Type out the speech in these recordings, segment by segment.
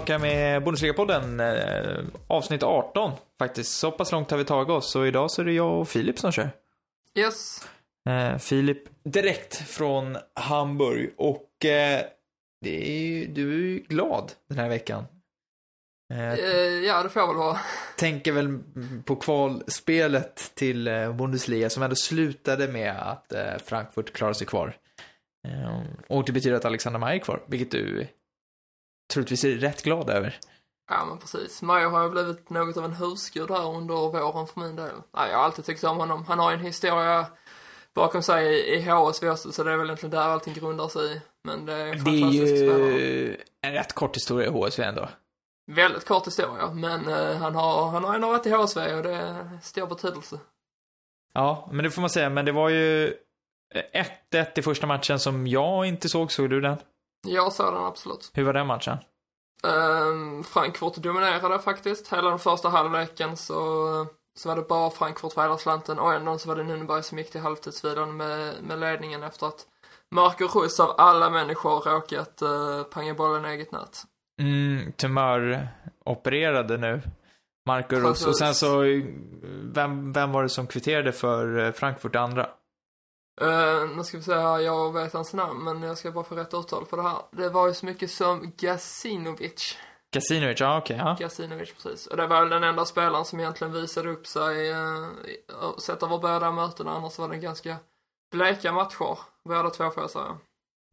tillbaka med Bundesliga-podden. Eh, avsnitt 18 faktiskt. Så pass långt har vi tagit oss. Så idag så är det jag och Filip som kör. Yes. Eh, Filip, direkt från Hamburg. Och eh, det är ju, du är ju glad den här veckan. Eh, ja, det får jag väl vara. tänker väl på kvalspelet till Bundesliga som ändå slutade med att Frankfurt klarade sig kvar. Och det betyder att Alexander Meyer är kvar, vilket du troligtvis är rätt glad över. Ja, men precis. Mayo har ju blivit något av en husgud här under våren för min del. Nej, jag har alltid tyckt om honom. Han har ju en historia bakom sig i, i HSV också, så det är väl egentligen där allting grundar sig i. Men det är en Det är spelare. ju en rätt kort historia i HSV ändå. Väldigt kort historia, men eh, han har, han har ändå varit i HSV och det är stor betydelse. Ja, men det får man säga. Men det var ju eh, 1-1 i första matchen som jag inte såg. Såg du den? Jag såg den absolut. Hur var den matchen? Um, Frankfurt dominerade faktiskt. Hela den första halvleken så, så var det bara Frankfurt för hela slanten och ändå så var det Nürnberg som gick till halvtidsvilan med, med ledningen efter att Marco Russ av alla människor råkat uh, panga bollen i eget nät. Mm, tumör opererade nu. Marco Rus. Och sen så, vem, vem var det som kvitterade för eh, Frankfurt andra? Uh, nu ska vi se här, jag vet hans namn men jag ska bara få rätt uttal på det här. Det var ju så mycket som Gacinovic. Kasinovic, ja okej, ja. Gacinovic, precis. Och det var väl den enda spelaren som egentligen visade upp sig, uh, sett över båda mötena, annars var det ganska bleka matcher. Båda två får jag säga.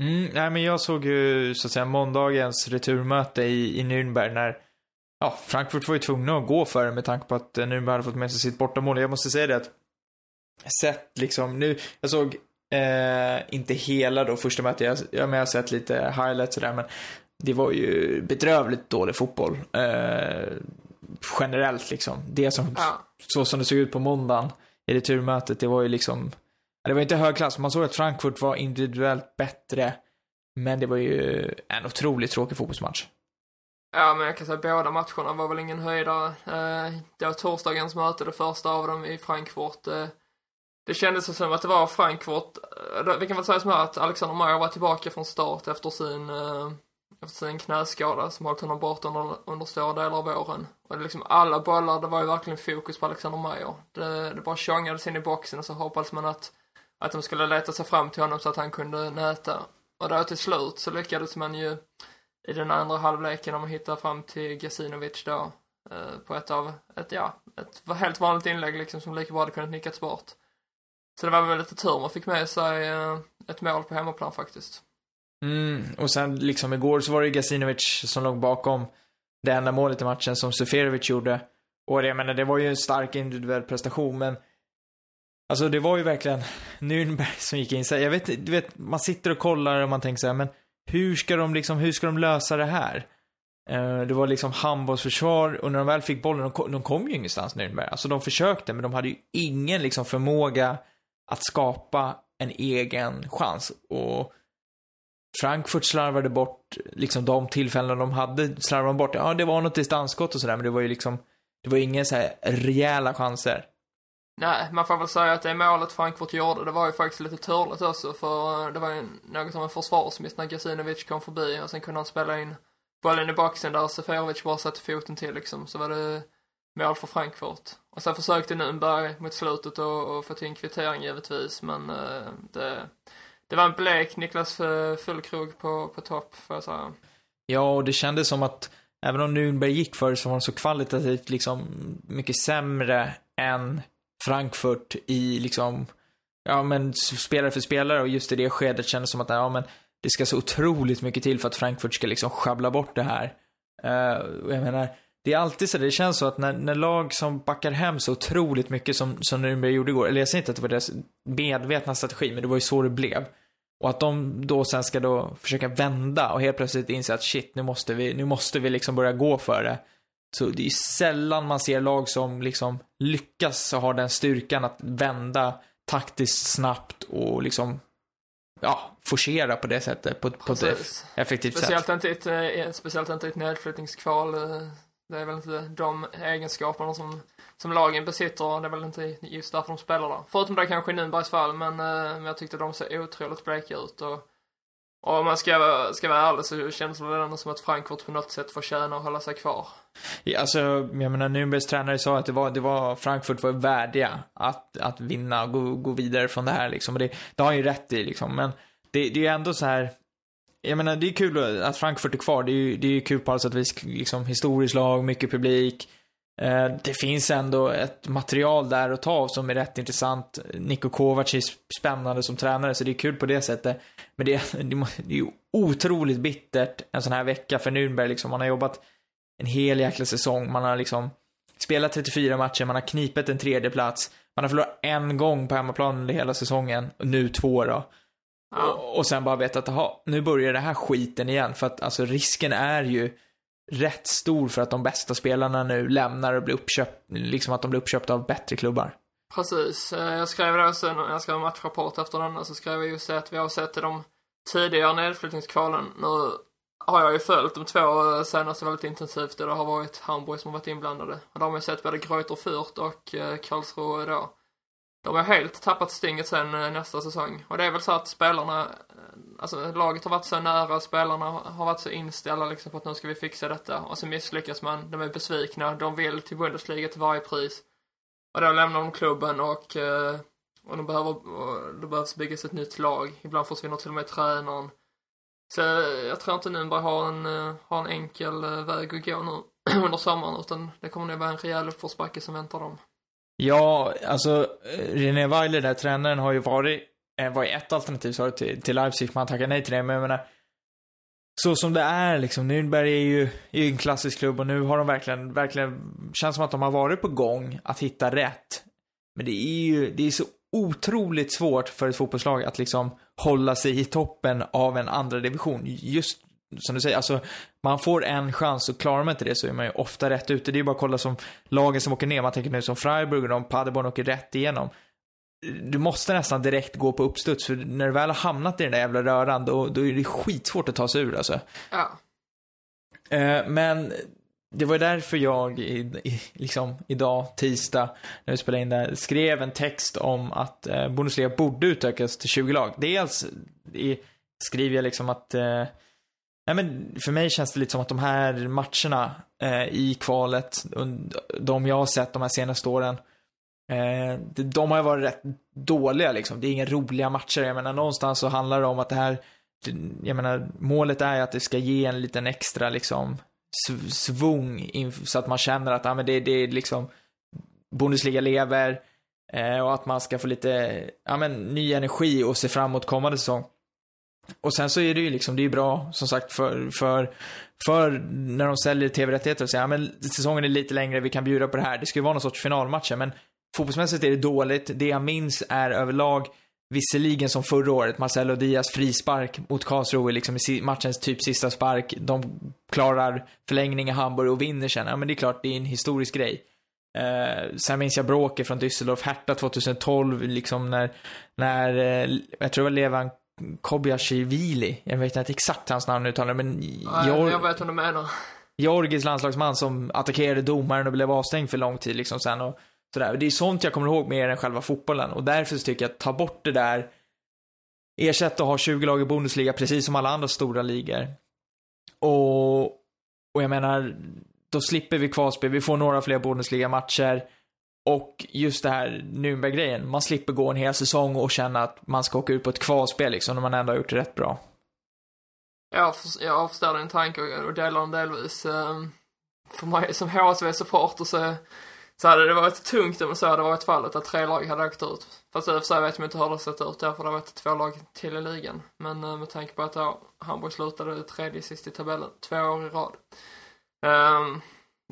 Mm, nej men jag såg ju så att säga måndagens returmöte i, i Nürnberg när Ja, Frankfurt var ju tvungna att gå för det med tanke på att eh, Nürnberg hade fått med sig sitt bortamål. Jag måste säga det att sett liksom nu, jag såg eh, inte hela då första mötet, jag, jag, jag har sett lite highlights sådär men det var ju bedrövligt dålig fotboll. Eh, generellt liksom. Det som, Ja. så som det såg ut på måndagen i returmötet, det var ju liksom det var inte hög klass. Man såg att Frankfurt var individuellt bättre. Men det var ju en otroligt tråkig fotbollsmatch. Ja, men jag kan säga båda matcherna var väl ingen höjdare. Eh, det var torsdagens möte, det första av dem i Frankfurt. Eh, det kändes som att det var Frankfurt. Vi eh, kan väl säga som här att Alexander Meyer var tillbaka från start efter sin, eh, efter sin knäskada som hållit honom borta under, under stora delar av våren. Och det liksom alla bollar, det var ju verkligen fokus på Alexander Meyer. Det, det bara tjongades in i boxen och så hoppades man att, att de skulle leta sig fram till honom så att han kunde näta. Och då till slut så lyckades man ju i den andra halvleken om att hitta fram till Gasinovic då eh, på ett av, ett, ja, ett helt vanligt inlägg liksom som lika bra hade kunnat nickats bort. Så det var väl lite tur man fick med sig eh, ett mål på hemmaplan faktiskt. Mm, och sen liksom igår så var det ju som låg bakom det enda målet i matchen som Seferovic gjorde. Och det, jag menar, det var ju en stark individuell prestation, men Alltså det var ju verkligen Nürnberg som gick in så här, Jag vet, du vet, man sitter och kollar och man tänker så här, men hur ska de liksom, hur ska de lösa det här? Eh, det var liksom handbollsförsvar och när de väl fick bollen, de kom, de kom ju ingenstans Nürnberg. Alltså de försökte, men de hade ju ingen liksom förmåga att skapa en egen chans. Och Frankfurt slarvade bort liksom de tillfällen de hade, slarvade de bort. Ja, det var något distansskott och sådär, men det var ju liksom, det var ju inga så här rejäla chanser. Nej, man får väl säga att det målet Frankfurt gjorde, det var ju faktiskt lite turligt också för eh, det var ju något som en försvarsmiss när Gasinovic kom förbi och sen kunde han spela in bollen i boxen där Seferovic bara satte foten till liksom, så var det mål för Frankfurt. Och sen försökte Nürnberg mot slutet att få till en kvittering givetvis, men uh, det, det var en blek Niklas Fullkrog på, på topp, får jag säga. Ja, och det kändes som att även om Nürnberg gick för så var de så kvalitativt liksom mycket sämre än Frankfurt i liksom, ja men spelare för spelare och just i det skedet kändes som att, ja men det ska så otroligt mycket till för att Frankfurt ska liksom sjabbla bort det här. Uh, jag menar, det är alltid så, det känns så att när, när lag som backar hem så otroligt mycket som, som Nürnberg gjorde igår, eller jag säger inte att det var deras medvetna strategi, men det var ju så det blev. Och att de då sen ska då försöka vända och helt plötsligt inse att shit, nu måste vi, nu måste vi liksom börja gå för det. Så det är ju sällan man ser lag som liksom lyckas ha den styrkan att vända taktiskt snabbt och liksom ja, forcera på det sättet, på, på ett effektivt Speciellt sätt. inte, i ett, eh, speciellt inte i ett nedflyttningskval. Det är väl inte de egenskaperna som, som lagen besitter. Det är väl inte just därför de spelar där. Förutom det kanske i Nürnbergs fall, men, eh, men jag tyckte de såg otroligt bleka ut. Och Och om man ska, vara- ska vara ärlig så känns det väl ändå som att Frankfurt på något sätt förtjänar att hålla sig kvar. Ja, Alltså, jag menar, Nürnbergs tränare sa att det var, det var Frankfurt var värdiga att, att vinna och gå, gå vidare från det här liksom. Och det, det har han ju rätt i liksom. Men det, det är ju ändå så här. Jag menar, det är kul att Frankfurt är kvar. Det är ju, det är ju kul på alla sätt och vis. Liksom, historiskt lag, mycket publik. Eh, det finns ändå ett material där att ta av som är rätt intressant. Niko Kovac är spännande som tränare, så det är kul på det sättet. Men det, är- det, det är ju otroligt bittert en sån här vecka för Nürnberg liksom. Man har jobbat en hel jäkla säsong. Man har liksom spelat 34 matcher, man har knipet en tredje plats. Man har förlorat en gång på hemmaplan under hela säsongen, och nu två då. Ja. Och, och sen bara veta att, aha, nu börjar det här skiten igen. För att alltså risken är ju rätt stor för att de bästa spelarna nu lämnar och blir uppköpt, liksom att de blir uppköpta av bättre klubbar. Precis. Eh, Jag skrev det sen, jag skrev en matchrapport efter den, så skrev jag just det att vi har sett i de tidigare nedflyttningskvalen. Nu har jag ju följt de två senaste väldigt intensivt och det har varit Hamburg som har varit inblandade. Och då har man ju sett både Greuter Fürth och eh, Karlsruhe då. De har helt tappat stinget sen eh, nästa säsong. Och det är väl så att spelarna, eh, alltså laget har varit så nära, spelarna har varit så inställda liksom på att nu ska vi fixa detta. Och så misslyckas man, de är besvikna, de vill till Bundesliga till varje pris. Och då lämnar de klubben och, eh, och de behöver, och det behövs byggas ett nytt lag. Ibland försvinner till och med tränaren. Så jag tror inte Nürnberg har en, har en enkel väg att gå nu under sommaren utan det kommer nog vara en rejäl uppförsbacke som väntar dem. Ja, alltså eh, René Weiler, där tränaren, har ju varit, eh, var ju ett alternativ sa du, till, till Leipzig, man tackar nej till det, men jag menar, så som det är liksom, Nürnberg är ju, är ju en klassisk klubb och nu har de verkligen, verkligen, känns som att de har varit på gång att hitta rätt. Men det är ju, det är så otroligt svårt för ett fotbollslag att liksom hålla sig i toppen av en andra division. Just som du säger, alltså man får en chans och klarar man inte det så är man ju ofta rätt ute. Det är ju bara att kolla som lagen som åker ner. Man tänker nu som Freiburg och de Paderborn åker rätt igenom. Du måste nästan direkt gå på uppstuds för när du väl har hamnat i den där jävla röran då, då är det skitsvårt att ta sig ur alltså. Ja, Eh, men det var därför jag i, i, liksom idag, tisdag, när vi spelade in där, skrev en text om att eh, Bundesliga borde utökas till 20 lag. Dels i, skriver jag liksom att eh, Nej men för mig känns det lite som att de här matcherna eh, i kvalet, de jag har sett de här senaste åren, eh, de, har ju varit rätt dåliga liksom. Det är inga roliga matcher. Jag menar någonstans så handlar det om att det här, jag menar målet är ju att det ska ge en liten extra liksom svung så att man känner att ja, men det, det är liksom Bundesliga lever eh, och att man ska få lite ja, men, ny energi och se fram emot kommande säsong. Och sen så är det ju liksom, det är ju bra som sagt för, för, för när de säljer tv-rättigheter och säger ja men säsongen är lite längre, vi kan bjuda på det här. Det ska ju vara någon sorts finalmatcher, men fotbollsmässigt är det dåligt. Det jag minns är överlag, visserligen som förra året, Marcelo Diaz frispark mot Karlsruhe, liksom i matchens typ sista spark. De klarar förlängning i Hamburg och vinner sen. Ja men det är klart, det är en historisk grej. Eh, sen minns jag bråket från Düsseldorf, Hertha 2012, liksom när, när eh, jag tror det var Levan Kobiashvili, jag vet inte exakt hans namn uttalar men jag, Geor- jag vet vad du menar. Georgis landslagsman som attackerade domaren och blev avstängd för lång tid liksom sen och sådär. Det är sånt jag kommer ihåg mer än själva fotbollen och därför tycker jag att ta bort det där, ersätta och ha 20 lag i Bundesliga precis som alla andra stora ligor. Och, och jag menar, då slipper vi kvalspel, vi får några fler Bundesliga-matcher. Och just det här Nürnberg-grejen, man slipper gå en hel säsong och känna att man ska åka ut på ett kvalspel liksom, när man ändå har gjort det rätt bra. Jag, för, jag förstår din tanke och, delar den delvis. Ehm, för mig som HSV-supporter så, så hade det varit tungt om så hade varit fallet att tre lag hade åkt ut. Fast i och för sig vet man inte hur det sett ut, därför det varit två lag till i ligan. Men eh, med tanke på att Hamburg slutade tredje sist i tabellen, två år i rad. Ehm,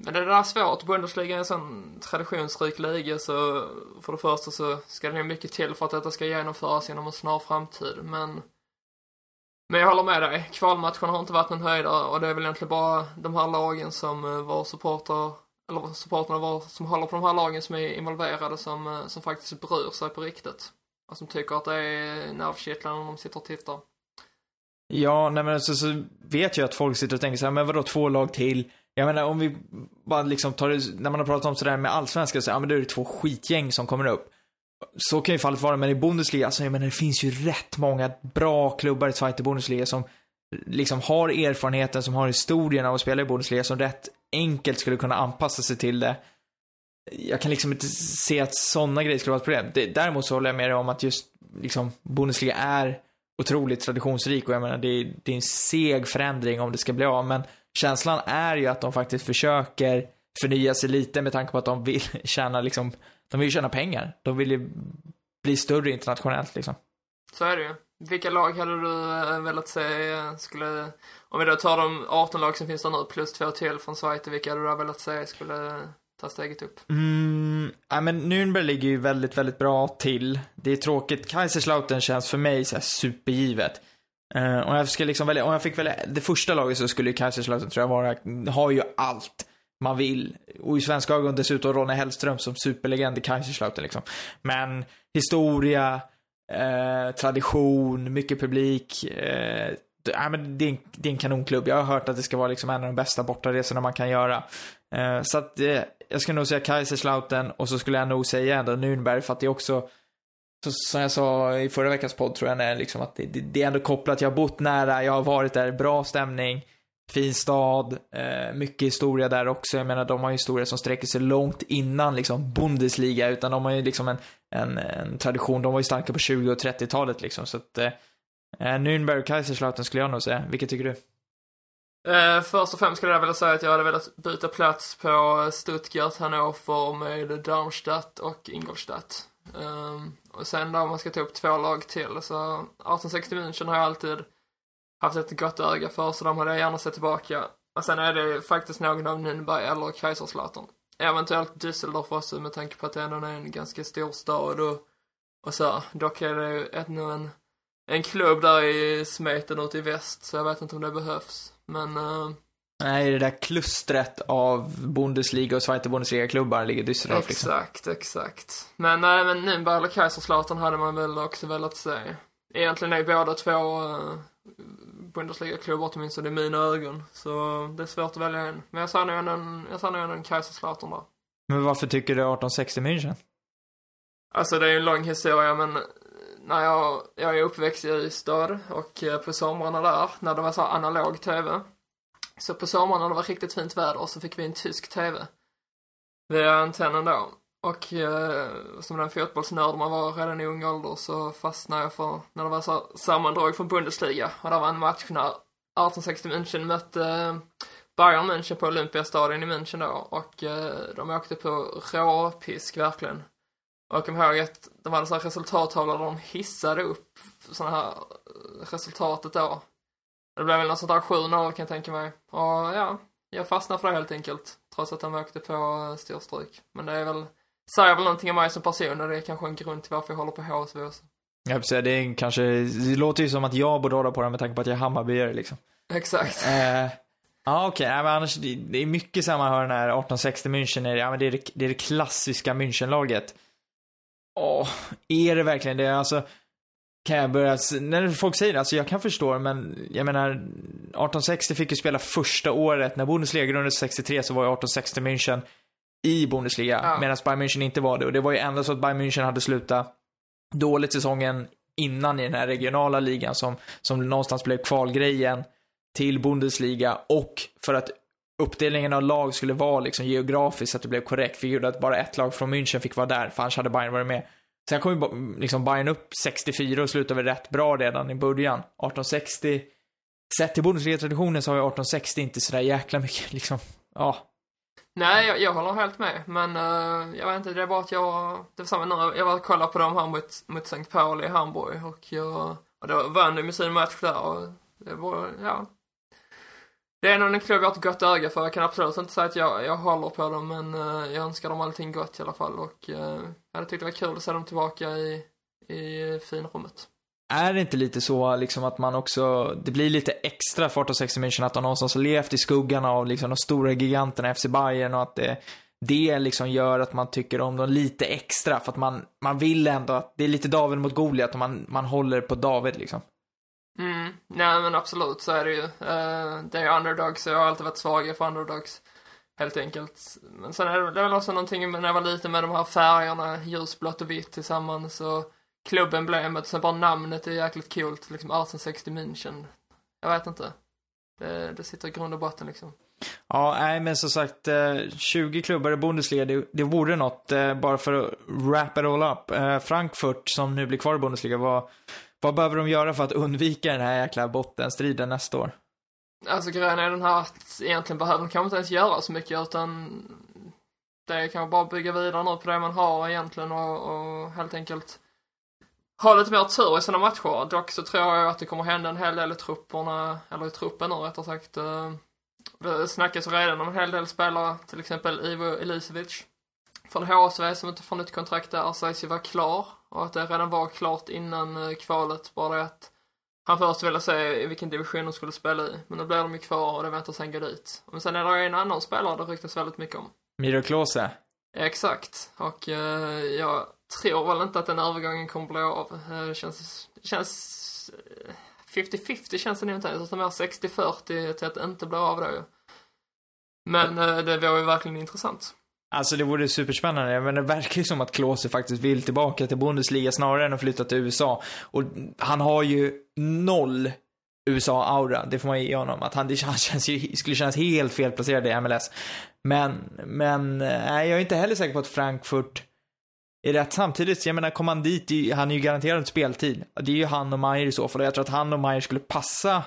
men det där är svårt. Bundesliga är en sån traditionsrik liga så för det första så ska det nog mycket till för att detta ska genomföras inom en snar framtid. Men men jag håller med dig. Kvalmatcherna har inte varit någon höjdare och det är väl egentligen bara de här lagen som eh, var supporter eller supporterna var, som håller på de här lagen som är involverade som, eh, som faktiskt bryr sig på riktigt. Och som tycker att det är nervkittlande när de sitter och tittar. Ja, nej men alltså, så vet jag att folk sitter och tänker så här, men vadå två lag till? Jag menar om vi bara liksom tar det, när man har pratat om sådär med allsvenskan så ja men då är det två skitgäng som kommer upp. så kan ju fallet vara, men i Bundesliga, alltså jag menar det finns ju rätt många bra klubbar i Zweite Bundesliga som liksom har erfarenheten, som har historien av att spela i Bundesliga, som rätt enkelt skulle kunna anpassa sig till det. Jag kan liksom inte se att sådana grejer skulle vara ett problem. Det, däremot så håller jag med dig om att just liksom Bundesliga är otroligt traditionsrik och jag menar det är, det är en seg förändring om det ska bli av, men känslan är ju att de faktiskt försöker förnya sig lite med tanke på att de vill tjäna liksom, de vill tjäna pengar. De vill ju bli större internationellt liksom. Så är det ju. Vilka lag hade du äh, velat se äh, skulle, om vi då tar de 18 lag som finns där nu plus två till från Schweiz, vilka hade du velat se skulle ta steget upp? Mm, ja men Nürnberg ligger ju väldigt, väldigt bra till. Det är tråkigt. Kaiserslautern känns för mig så här supergivet. Eh, uh, om jag ska liksom välja, om jag fick välja det första laget så skulle ju Kaiserslautern tror jag vara, har ju allt man vill. Och i svenska ögon dessutom Ronny Hellström som superlegend i Kaiserslautern liksom. Men historia, eh, tradition, mycket publik. Eh, det, men det, är en, det är en kanonklubb. Jag har hört att det ska vara liksom en av de bästa bortaresorna man kan göra. Eh, så att eh, jag skulle nog säga Kaiserslautern och så skulle jag nog säga ändå Nürnberg för att det är också så, som jag sa i förra veckans podd tror jag, är liksom att det, det, det, är ändå kopplat. Jag har bott nära, jag har varit där, bra stämning. Fin stad, eh, mycket historia där också. Jag menar, de har ju historia som sträcker sig långt innan liksom Bundesliga, utan de har ju liksom en, en, en tradition. De var ju starka på 20 och 30-talet liksom, så att eh, eh Nürnberg och Kaiserslautern skulle jag nog säga. Vilket tycker du? Eh, först och främst skulle jag vilja säga att jag hade velat byta plats på Stuttgart, Hannover med Darmstadt och Ingolstadt. Um, och sen då om man ska ta upp två lag till så 1860 München har jag alltid haft ett gott öga för, så de hade jag gärna sett tillbaka. Och sen är det faktiskt någon av Nürnberg eller Kaiserslautern. Eventuellt Düsseldorf också med tanke på att det ändå är en ganska stor stad och, och så. Dock är det ju ännu en, en klubb där i smeten ute i väst, så jag vet inte om det behövs. Men... Eh, Nej, det där klustret av Bundesliga och Zweite Bundesliga-klubbar ligger Düsseldorf exakt, liksom. Exakt, exakt. Men nej, men Nürnberg eller Kaiserslautern hade man väl också velat se. Egentligen är båda två uh, Bundesliga-klubbar åtminstone i mina ögon. Så det är svårt att välja en. Men jag sa nog en, jag sa nog en Kaiserslautern där. Men varför tycker du 1860 München? Alltså det är ju en lång historia men när jag, jag är uppväxt i Ystad och eh, på somrarna där, när det var så analog tv. Så på sommaren när det var riktigt fint väder så fick vi en tysk tv. Via antennen då. Och eh, som den fotbollsnörd man var redan i ung ålder så fastnade jag för när det var så sammandrag från Bundesliga. Och det var en match när 1860 München mötte eh, Bayern München på Olympiastadion i München då. Och eh, de åkte på råpisk verkligen. Och jag kommer ihåg att de hade så här resultattavlor där de hissade upp sådana här eh, resultatet då. Det blev väl något sånt där 7-0 kan jag tänka mig. Och ja, jag fastnade för det helt enkelt. Trots att de åkte på eh, storstryk. Men det är väl säger väl någonting om mig som person och det är kanske en grund till varför jag håller på HSV också. Jag säga, det är kanske, det låter ju som att jag borde hålla på det med tanke på att jag är Hammarbyare liksom. Exakt. Eh, ja okej, okay. men annars, det, det, är mycket samma hör när 1860 München är, ja men det är det, det, är det klassiska Münchenlaget. Åh, är det verkligen det? Alltså, kan jag börja, när folk säger det, alltså jag kan förstå men jag menar 1860 fick ju spela första året, när Bundesliga grundades 63 så var ju 1860 München i Bundesliga, ja. medan Bayern München inte var det. Och det var ju ändå så att Bayern München hade slutat dåligt säsongen innan i den här regionala ligan som, som någonstans blev kvalgrejen till Bundesliga och för att uppdelningen av lag skulle vara liksom geografiskt så att det blev korrekt, för gjorde att bara ett lag från München fick vara där, för annars hade Bayern varit med. Sen kom ju liksom Bayern upp 64 och slutade väl rätt bra redan i början. 1860, sett till Bundesliga-traditionen så har ju 1860 inte sådär jäkla mycket liksom, ja, Nej, jag, jag håller helt med. Men uh, jag vet inte, det är bara att jag... Det var samma när jag var och kollade på dem här mot, mot St. Pauli i Hamburg och jag... Och då vann de med sin match där och det var, ja. Det är nog en klubb jag har ett gott öga för. Jag kan absolut inte säga att jag, jag håller på dem, men uh, jag önskar dem allting gott i alla fall och uh, jag hade tyckt det var kul att se dem tillbaka i, i finrummet är det inte lite så liksom att man också, det blir lite extra för 1860 München att de någonstans levt i skuggan av liksom de stora giganterna FC Bayern och att det, det liksom gör att man tycker om dem lite extra för att man, man vill ändå att det är lite David mot Goliat och man, man håller på David liksom. Mm, nej men absolut så är det ju. Uh, det är underdogs, jag har alltid varit svag för underdogs. Helt enkelt. Men sen är det, väl också någonting med när jag var liten med de här färgerna, ljusblått och vitt tillsammans och klubbemblemet, sen bara namnet är jäkligt coolt, liksom 1860 München. Jag vet inte. Det, det sitter i grund och botten liksom. Ja, nej men som sagt, eh, 20 klubbar i Bundesliga, det, det vore något, eh, bara för att wrap it all up. Eh, Frankfurt, som nu blir kvar i Bundesliga, vad, vad behöver de göra för att undvika den här jäkla bottenstriden nästa år? Alltså grejen är den här att egentligen behöver de kanske inte ens göra så mycket utan det är kanske bara bygga vidare nu på det man har egentligen och, och helt enkelt ha lite mer tur i sina matcher. Dock så tror jag att det kommer hända en hel del i trupperna, eller i truppen nu rättare sagt. Eh, det snackas redan om en hel del spelare, till exempel Ivo Elisevic från HSV som inte får nytt kontrakt där sägs ju vara klar och att det redan var klart innan eh, kvalet, bara det att han först ville se i vilken division de skulle spela i, men då blir de ju kvar och det väntar sen gå dit. Men sen är det en annan spelare det ryktas väldigt mycket om. Miro Klose? Exakt, och eh, jag tror väl inte att den övergången kommer bli av. Eh, Det känns, känns eh, 50-50 känns det nog inte, utan mer 60-40 till att inte blir av då ju. Men eh, det var ju verkligen intressant. Alltså det vore superspännande, men det verkar ju som att Klose faktiskt vill tillbaka till Bundesliga snarare än att flytta till USA. Och han har ju noll USA-aura, det får man ge honom. Att han, det, han känns ju, skulle kännas helt felplacerad i MLS. Men, men, nej, jag är inte heller säker på att Frankfurt är rätt. Samtidigt, jag menar, kom han dit, han är ju garanterad speltid. Det är ju han och Mayer i så fall. Och jag tror att han och Mayer skulle passa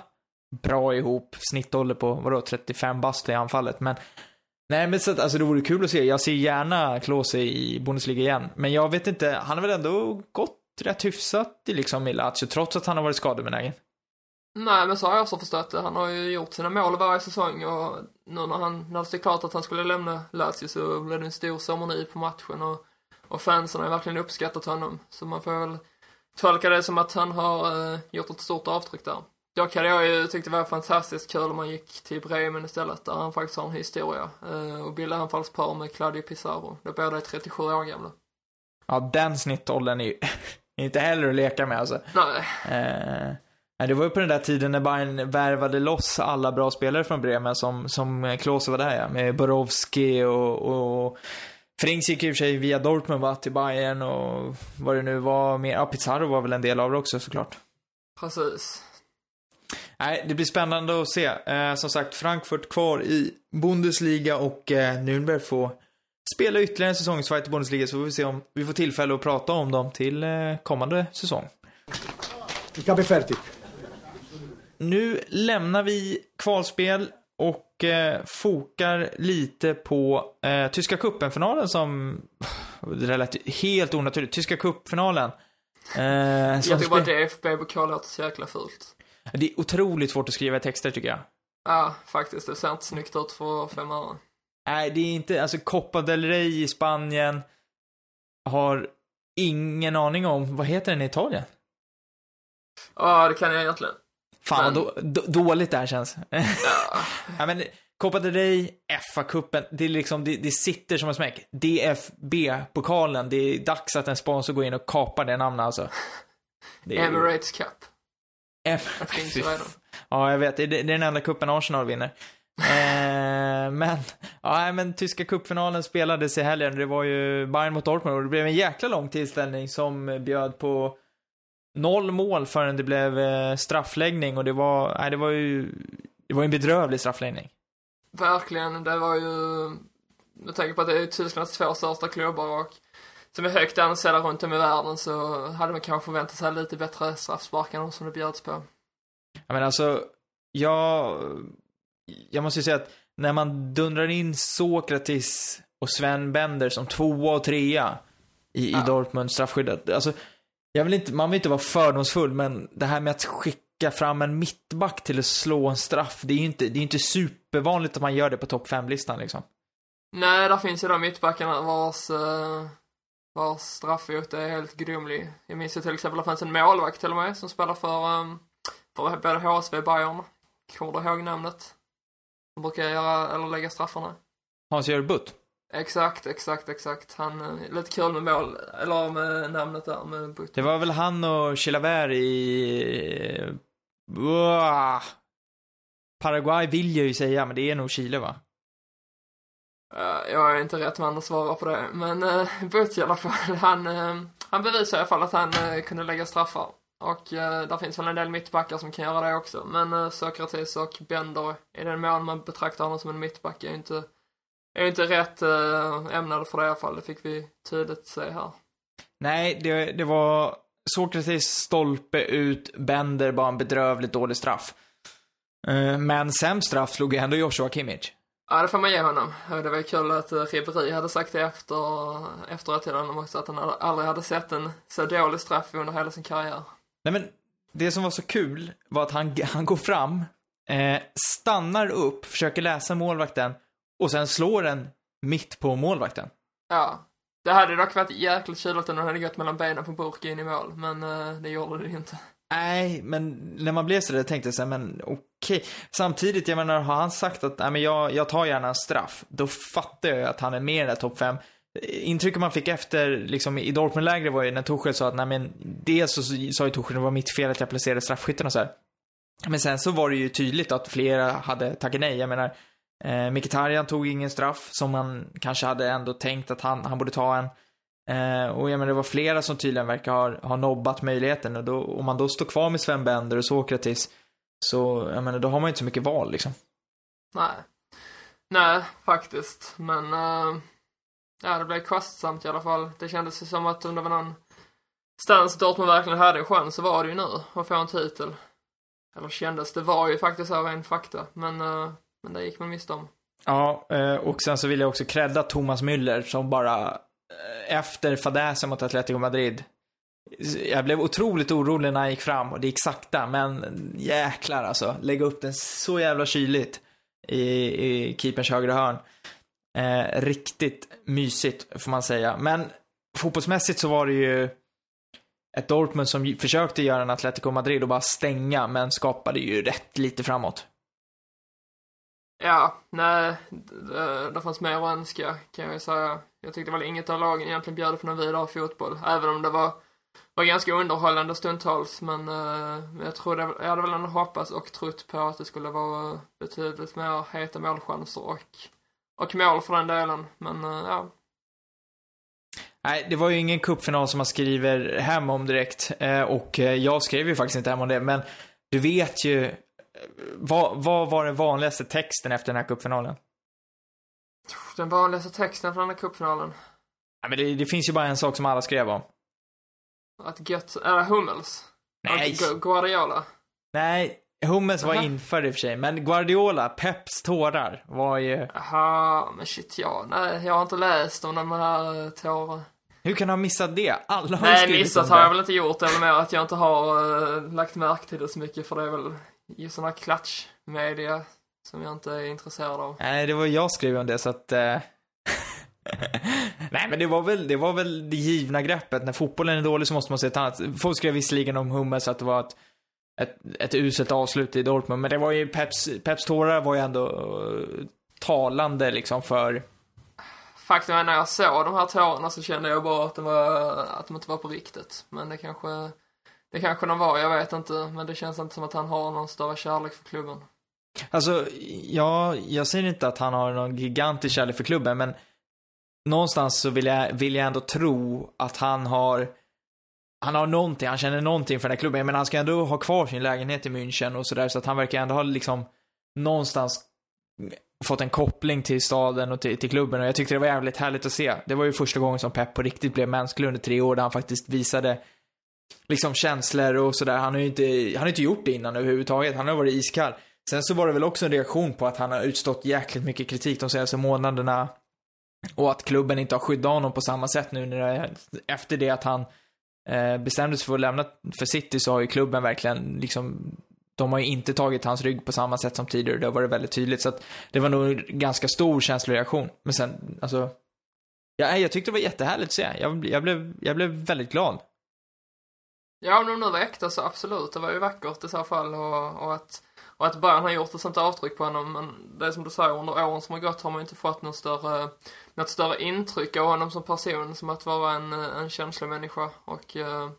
bra ihop. Snittålder på, vadå, 35 bast i anfallet. Men Nej men så att, alltså det vore kul att se. Jag ser gärna Klose i Bundesliga igen. Men jag vet inte, han har väl ändå gått rätt hyfsat i liksom i Lazio, trots att han har varit skadebenägen. Nej, men så har jag också förstått det. Han har ju gjort sina mål varje säsong och nu när han, när det stod klart att han skulle lämna Lazio så blev det en stor ceremoni på matchen och, och fansen har ju verkligen uppskattat honom. Så man får väl tolka det som att han har eh, gjort ett stort avtryck där. Dock hade jag ju tyckt det var fantastiskt kul om man gick till Bremen istället, där han faktiskt har en historia. Eh, och bildade anfallspar med Claudio Pizarro. De båda är 37 år gamla. Ja, den snittåldern är ju inte heller att leka med alltså. Nej, Eh, det var ju på den där tiden när Bayern värvade loss alla bra spelare från Bremen som, som Klose var där ja. Med Borowski och, och Frings gick i och för sig via Dortmund va, till Bayern och vad det nu var mer. Ja, Pizarro var väl en del av det också såklart. precis. Nej, det blir spännande att se. Eh, som sagt, Frankfurt kvar i Bundesliga och eh, Nürnberg får spela ytterligare en säsongsfight i Bundesliga så får vi se om vi får tillfälle att prata om dem till eh, kommande säsong. Capo è fertigt. Nu lämnar vi kvalspel och eh, fokar lite på eh, Tyska cupen-finalen som... Det lät helt onaturligt. Tyska cupfinalen. Eh, Jag tycker bara spe- DFB-pokal låter så jäkla fult. Det är otroligt svårt att skriva texter tycker jag. Ja, faktiskt. Det ser inte snyggt ut för fem öre. Nej, det är inte, alltså Copa del Rey i Spanien har ingen aning om, vad heter den i Italien? Ja, det kan jag egentligen. Fan Men- vad då, då, dåligt det här känns. Ja, ja, men Copa del Rey, FA-cupen, det är liksom, det, det sitter som en smäck. DFB-pokalen, det är dags att en sponsor går in och kapar det namnet alltså. Det är- Emirates Cup. F-. Ja, jag vet. Det är, det är den enda kuppen Arsenal vinner. eh, men, ja, men tyska cupfinalen spelades i helgen. Det var ju Bayern mot Dortmund och det blev en jäkla lång tillställning som bjöd på noll mål förrän det blev eh, straffläggning och det var, nej, det var ju, det var en bedrövlig straffläggning. Verkligen, det var ju... Med tanke på att det är Tysklands två största klubbar och som är högt ansedda runt om i världen så hade man kanske förväntat sig lite bättre straffsparkar än de som det bjöds på. Ja, men alltså, jag, jag måste ju säga att när man dundrar in Sokratis och Sven Bender som tvåa och trea i, Ja. i Dortmund straffskyddet. Alltså, jag vill inte, man vill inte vara fördomsfull, men det här med att skicka fram en mittback till att slå en straff, det är ju inte, det är inte supervanligt att man gör det på topp 5-listan liksom. Nej, där finns ju de mittbackarna vars, eh, vars straffot är helt gudomlig. Jag minns ju till exempel att det fanns en målvakt till och med som spelar för, um, för både HSV och Bayern. Kommer du ihåg namnet? De brukar göra, eller lägga straffarna. Hans-Göran Butt. Exakt, exakt, exakt. Han, eh, lite kul med mål, eller med namnet där, med Butt. Det var väl han och Chilavert i... Uah. Paraguay vill jag ju säga, men det är nog Chile va? Uh, jag är inte rätt man att svara på det, men eh, uh, Butch i alla fall, han, uh, han bevisar i alla fall att han uh, kunde lägga straffar. Och uh, där finns väl en del mittbackar som kan göra det också, men uh, Sokrates och Bender, i den mån man betraktar honom som en mittback, är inte, är inte rätt uh, ämnade för det i alla fall, det fick vi tydligt se här. Nej, det, det var Sokrates stolpe ut, Bender bara en bedrövligt dålig straff. Uh, men sämst straff slog ju ändå Joshua Kimmich. Ja, det får man ge honom. Det var ju kul att Ribéry hade sagt det efter, efteråt till honom också, att han aldrig hade sett en så dålig straff under hela sin karriär. Nej men, det som var så kul var att han, han går fram, eh, stannar upp, försöker läsa målvakten och sen slår den mitt på målvakten. Ja. Det hade dock varit jäkligt tjuligt om den hade gått mellan benen på Burk in i mål, men eh, det gjorde det inte. Nej, men när man blev så där tänkte jag så här, men okej okej. Samtidigt, jag menar, har han sagt att nej, men jag, jag tar gärna en straff, då fattar jag att han är med i den där topp 5. Intrycket man fick efter, liksom i Dortmund-lägret var ju när Torshäll sa att nej men, dels så sa ju Torshäll det var mitt fel att jag placerade straffskytten och så här. Men sen så var det ju tydligt att flera hade tackat nej. Jag menar, eh, Mkhitaryan tog ingen straff som man kanske hade ändå tänkt att han, han borde ta en. Eh, och jag menar, det var flera som tydligen verkar ha, ha nobbat möjligheten. Och då, om man då står kvar med Sven Bender och Sokratis, så, jag menar, då har man ju inte så mycket val liksom. Nej. Nej, faktiskt. Men, uh, ja, det blev kostsamt i alla fall. Det kändes som att om det var någon stans Dortmund verkligen hade en chans så var det ju nu att få en titel. Eller kändes, det var ju faktiskt här en fakta. Men, uh, men det gick man miste om. Ja, och sen så vill jag också credda Thomas Müller som bara efter fadäsen mot Atletico Madrid. Jag blev otroligt orolig när han gick fram och det gick sakta, men jäklar alltså. Lägga upp den så jävla kyligt i, i keeperns högra hörn. Eh, riktigt mysigt, får man säga. Men fotbollsmässigt så var det ju ett Dortmund som försökte göra en Atletico Madrid och bara stänga, men skapade ju rätt lite framåt. Ja, nej, det, det fanns mer att önska kan jag ju säga. Jag tyckte väl inget av lagen egentligen bjöd på någon vidare fotboll, även om det var, var ganska underhållande stundtals. Men uh, jag trodde, jag hade väl ändå hoppats och trott på att det skulle vara betydligt mer heta målchanser och, och mål för den delen. Men uh, ja. Nej, det var ju ingen cupfinal som man skriver hem om direkt. Eh, och jag skrev ju faktiskt inte hem om det, men du vet ju vad, vad var den vanligaste texten efter den här cupfinalen? Den vanligaste texten från den här cupfinalen? Ja, men det, det, finns ju bara en sak som alla skrev om. Att gött, är Hummels? Nej. Gu Guardiola? Nej, Hummels var införd i och för sig, men Guardiola, Peps tårar, var ju... Jaha, men shit ja, nej, jag har inte läst om de här uh, tårarna. Hur kan du ha missat det? Alla har Nej, missat har jag väl inte gjort, eller mer att jag inte har uh, lagt märke till det så mycket, för det är väl just sån här klatschmedia som jag inte är intresserad av. Nej, det var jag skrev om det så att... Eh... Nej, men det var, väl, det var väl det givna greppet. När fotbollen är dålig så måste man se ett annat. Folk skrev visserligen om Hummels att det var ett, ett, ett uselt avslut i Dortmund, men det var ju Peps, Peps tårar var ju ändå uh, talande liksom för... Faktum är när jag såg de här tårarna så kände jag bara att, det var, att de inte var på riktigt. Men det kanske det kanske de var, jag vet inte. Men det känns inte som att han har någon större kärlek för klubben. Alltså, ja, jag säger inte att han har någon gigantisk kärlek för klubben, men någonstans så vill jag, vill jag ändå tro att han har han har någonting, han känner någonting för den här klubben. Men han ska ändå ha kvar sin lägenhet i München och sådär. Så att han verkar ändå ha liksom någonstans fått en koppling till staden och till, till, klubben. Och jag tyckte det var jävligt härligt att se. Det var ju första gången som Pep på riktigt blev mänsklig under tre år där han faktiskt visade liksom känslor och sådär. Han har ju inte, han har inte gjort det innan överhuvudtaget. Han har varit iskall. Sen så var det väl också en reaktion på att han har utstått jäkligt mycket kritik de senaste månaderna. Och att klubben inte har skyddat honom på samma sätt nu när det, efter det att han eh, bestämde sig för att lämna för City så har ju klubben verkligen liksom de har ju inte tagit hans rygg på samma sätt som tidigare. Det har varit väldigt tydligt. Så att det var nog en ganska stor känsloreaktion. Men sen, alltså. Ja, jag tyckte det var jättehärligt att se. Jag, jag, blev, jag blev väldigt glad. Ja, om de nu var äkta så alltså, absolut. Det var ju vackert i så fall och, och att och att Bayern har gjort ett sånt avtryck på honom, men det är som du säger, under åren som har gått har man ju inte fått något större, något större intryck av honom som person, som att vara en, eh, en känslomänniska. Och, eh,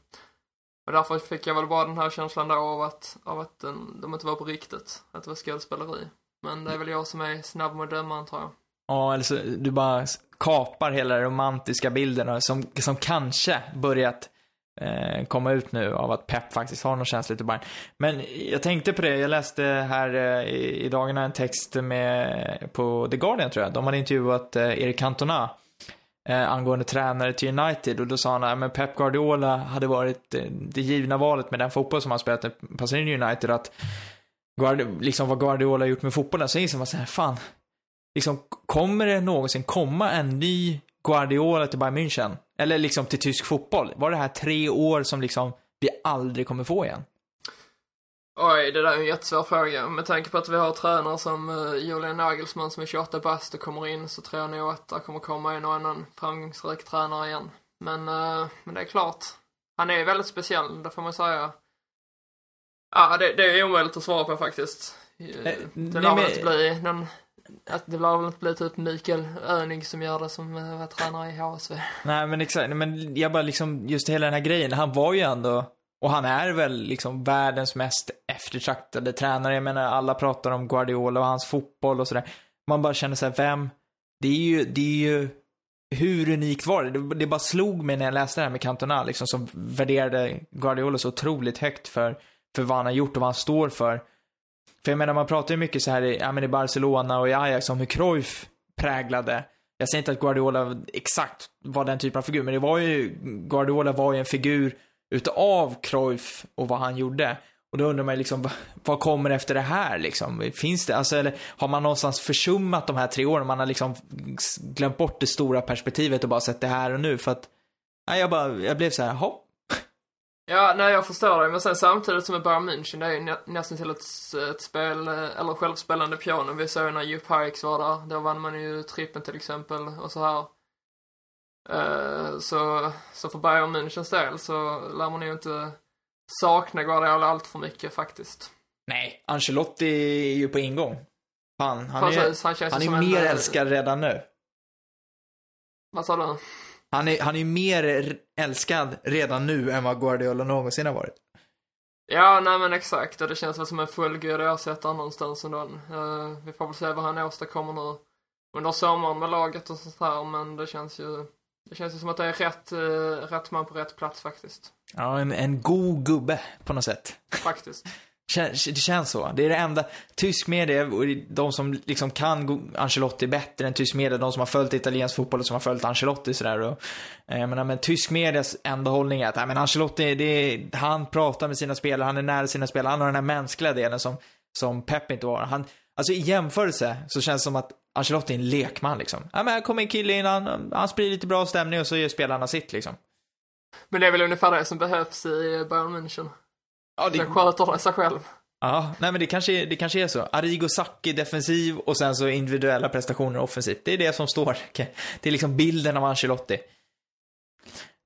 och därför fick jag väl bara den här känslan då av att, av att den, de inte var på riktigt, att det var skådespeleri. Men det är väl jag som är snabb med att döma, antar jag. Ja, eller så du bara kapar hela den romantiska bilden som, som kanske börjat Eh, komma ut nu av att Pep faktiskt har någon känsla till Bayern. Men jag tänkte på det, jag läste här eh, i, dagarna en text med, på The Guardian tror jag. De hade intervjuat eh, Erik Cantona angående tränare till United och då sa han att Pep Guardiola hade varit det givna valet med den fotboll som han spelat passar in i United att Guardi liksom vad Guardiola gjort med fotbollen så inser man såhär, fan, liksom kommer det någonsin komma en ny Guardiola till Bayern München? Eller liksom till tysk fotboll? Var det här tre år som liksom vi aldrig kommer få igen? Oj, det där är en jättesvår fråga. Med tanke på att vi har tränare som uh, Julian Nagelsmann som är 28 bast och kommer in så tror jag nog att det kommer komma en och annan framgångsrik tränare igen. Men, uh, men det är klart. Han är väldigt speciell, det får man säga. Ja, det, det är omöjligt att svara på faktiskt. Eh, det lär väl inte bli någon att det lär väl inte bli typ Mikael Öning som gör det som eh, var tränare i HSV. Nej men exakt, men jag bara liksom, just hela den här grejen, han var ju ändå, och han är väl liksom världens mest eftertraktade tränare. Jag menar, alla pratar om Guardiola och hans fotboll och sådär. Man bara känner sig vem? Det är ju, det är ju, hur unikt var det? det? Det bara slog mig när jag läste det här med Cantona, liksom, som värderade Guardiola så otroligt högt för, för vad han har gjort och vad han står för. För jag menar, man pratar ju mycket så här i, ja, men i Barcelona och i Ajax om hur Cruyff präglade. Jag säger inte att Guardiola exakt var den typen av figur, men det var ju, Guardiola var ju en figur utav Cruyff och vad han gjorde. Och då undrar man liksom, vad kommer efter det här liksom? Finns det, alltså, eller har man någonstans försummat de här tre åren? Man har liksom glömt bort det stora perspektivet och bara sett det här och nu för att, nej, jag bara, jag blev så här, hopp. Ja, nej jag förstår det, men sen samtidigt som med Bayern München, det är ju nä nästan till ett, ett spel, eller självspelande piano. Vi såg när Jupp Heynckes var där, då vann man ju trippen till exempel och så här. Uh, så, så för Bayern Münchens del så lär man ju inte sakna Guardiola allt för mycket faktiskt. Nej, Ancelotti är ju på ingång. Fan, han Precis, är, han, han är mer en, eh, älskad redan nu. Vad sa du? Han är, han är mer älskad redan nu än vad Guardiola någonsin har varit. Ja, nej men exakt. Och det känns väl som en fullgod ersättare någonstans ändå. Uh, vi får väl se vad han åstadkommer nu under sommaren med laget och sånt här, men det känns ju det känns ju som att det är rätt, uh, rätt man på rätt plats faktiskt. Ja, en, en god gubbe på något sätt. Faktiskt. Det känns så. Det är det enda. Tysk media, och de som liksom kan Ancelotti bättre än tysk media, de som har följt italiensk fotboll och som har följt Ancelotti sådär. Och, eh, jag menar, men tysk medias enda hållning är att, men Ancelotti, det är, han pratar med sina spelare, han är nära sina spelare, han har den här mänskliga delen som, som Pep inte var. Han, alltså i jämförelse så känns det som att Ancelotti är en lekman liksom. Ja, men här kommer en kille in, han, han sprider lite bra stämning och så gör spelarna sitt liksom. Men det är väl ungefär det som behövs i Bayern München. Ja, det... Den sköter sig själv. Ja, nej men det kanske, det kanske är så. Arrigo Sacchi defensiv och sen så individuella prestationer offensivt. Det är det som står. Det är liksom bilden av Ancelotti.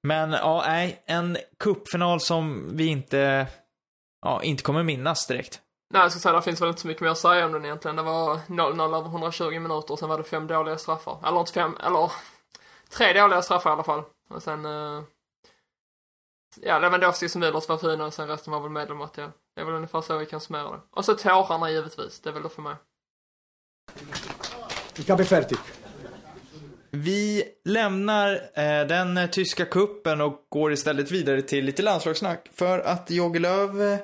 Men ja, nej, en kuppfinal som vi inte, ja, inte kommer minnas direkt. Nej, jag ska säga, det finns väl inte så mycket mer att säga om den egentligen. Det var 0-0 över 120 minuter och sen var det fem dåliga straffar. Eller inte fem, eller tre dåliga straffar i alla fall. Och sen, uh, ja, Lewandowski som Müllers var fina och sen resten var väl medelmåttiga. Det är väl ungefär så vi kan summera det. Och så tårarna givetvis, det är väl det för mig. Vi lämnar eh, den tyska kuppen och går istället vidare till lite landslagssnack. För att Jogi Löw, eh,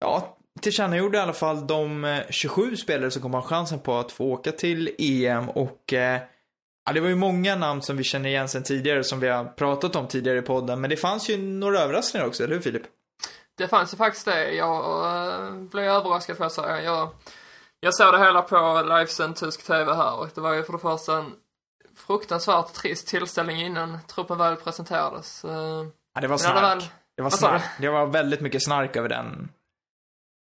ja, tillkännagjorde i alla fall de 27 eh, spelare som kommer ha chansen på att få åka till EM och eh, Ja, det var ju många namn som vi känner igen sen tidigare, som vi har pratat om tidigare i podden. Men det fanns ju några överraskningar också, eller hur Filip? Det fanns ju faktiskt det. Jag uh, blev överraskad får jag säga. Jag, jag såg det hela på livesänd tysk TV här och det var ju för det första en fruktansvärt trist tillställning innan truppen väl presenterades. Uh, ja, det var snark. Det, väl... det var snark. Det var väldigt mycket snark över den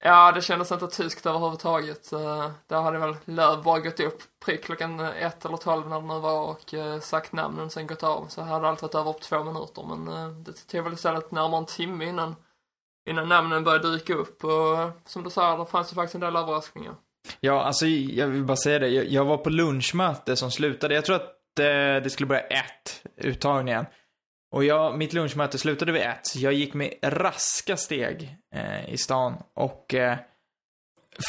Ja, det kändes inte tyskt överhuvudtaget. Eh, Där hade väl Löv bara gått upp prick klockan ett eller tolv när det nu var och eh, sagt namnen och sen gått av. Så hade allt varit över på två minuter. Men eh, det tog väl istället närmare en timme innan, innan namnen började dyka upp. Och som du sa, det fanns ju faktiskt en del överraskningar. Ja, alltså jag vill bara säga det. Jag, var på lunchmöte som slutade, jag tror att det skulle börja ett, uttagningen. Och jag, mitt lunchmöte slutade vid ett, jag gick med raska steg eh, i stan och eh,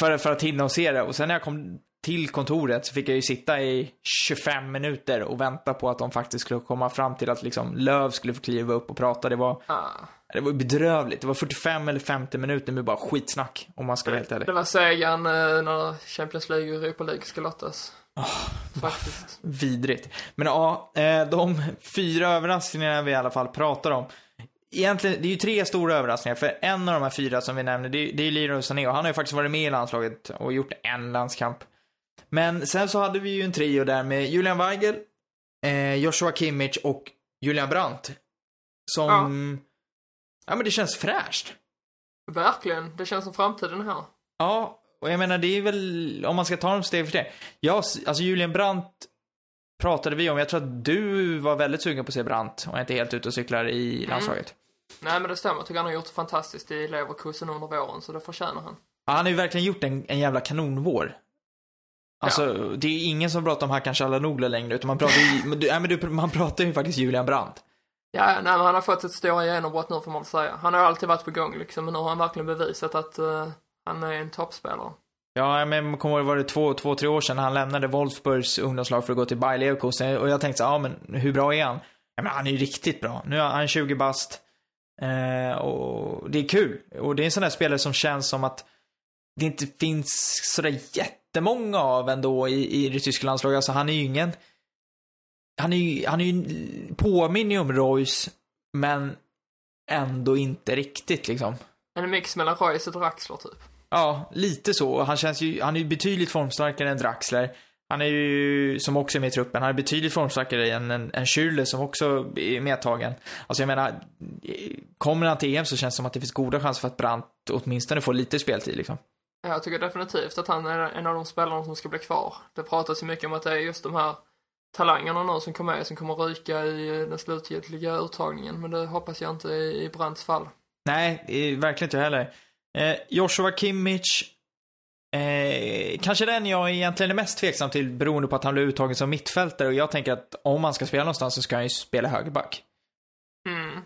för, för att hinna och se det. Och sen när jag kom till kontoret så fick jag ju sitta i 25 minuter och vänta på att de faktiskt skulle komma fram till att liksom Löv skulle få kliva upp och prata. Det var, Ah. det var bedrövligt. Det var 45 eller 50 minuter med bara skitsnack, om man ska vara helt ärlig. Det var segan eh, när Champions League och Europa League ska lottas. Ah, Faktiskt. Vidrigt. Men ja, eh, de fyra överraskningarna vi i alla fall pratar om. Egentligen, det är ju tre stora överraskningar, för en av de här fyra som vi nämner, det är, det är Leroy Sané och han har ju faktiskt varit med i landslaget och gjort en landskamp. Men sen så hade vi ju en trio där med Julian Weigel, eh, Joshua Kimmich och Julian Brandt. Som, ja. men det känns fräscht. Verkligen. Det känns som framtiden här. Ja, och jag menar det är väl, om man ska ta dem steg för steg. Ja, alltså Julian Brandt pratade vi om. Jag tror att du var väldigt sugen på att se Brandt och inte helt ute och cyklar i landslaget. Nej, men det stämmer. Jag tycker han har gjort det fantastiskt i Leverkusen under våren, så det förtjänar han. Ja, han har ju verkligen gjort en, en jävla kanonvår. Alltså, det är ingen som pratar om Hakan Çalhanoğlu längre, utan man pratar ju, men du, nej, men du, man pratar ju faktiskt Julian Brandt. Ja, nej, men han har fått ett stora genombrott nu får man väl säga. Han har ju alltid varit på gång liksom, men nu har han verkligen bevisat att eh, han är en toppspelare. Ja, men kommer ihåg, var det två, två, tre år sedan han lämnade Wolfsburgs ungdomslag för att gå till Bayer Leverkusen och jag tänkte så, ja men hur bra är han? Ja men han är ju riktigt bra. Nu är han 20 bast. Eh, och det är kul. Och det är en sån där spelare som känns som att det inte finns sådär jättemånga av ändå i, i det tyska landslaget. Alltså han är ju ingen, han är ju, han är ju, påminner om Royce, men ändå inte riktigt liksom. En mix mellan Reus och Draxler typ. Ja, lite så. Han känns ju, han är ju betydligt formstarkare än Draxler. Han är ju, som också är med i truppen, han är betydligt formstarkare än en, en Schürrle som också är medtagen. Alltså jag menar, kommer han till EM så känns det som att det finns goda chanser för att Brandt åtminstone får lite speltid liksom. Jag tycker definitivt att han är en av de spelarna som ska bli kvar. Det pratas ju mycket om att det är just de här talangerna nu som kommer med som kommer ryka i den slutgiltiga uttagningen, men det hoppas jag inte i, Brandts fall. Nej, verkligen inte heller. Eh, Joshua Kimmich, eh, kanske den jag egentligen är mest tveksam till beroende på att han blev uttagen som mittfältare och jag tänker att om han ska spela någonstans så ska han ju spela högerback. Mm.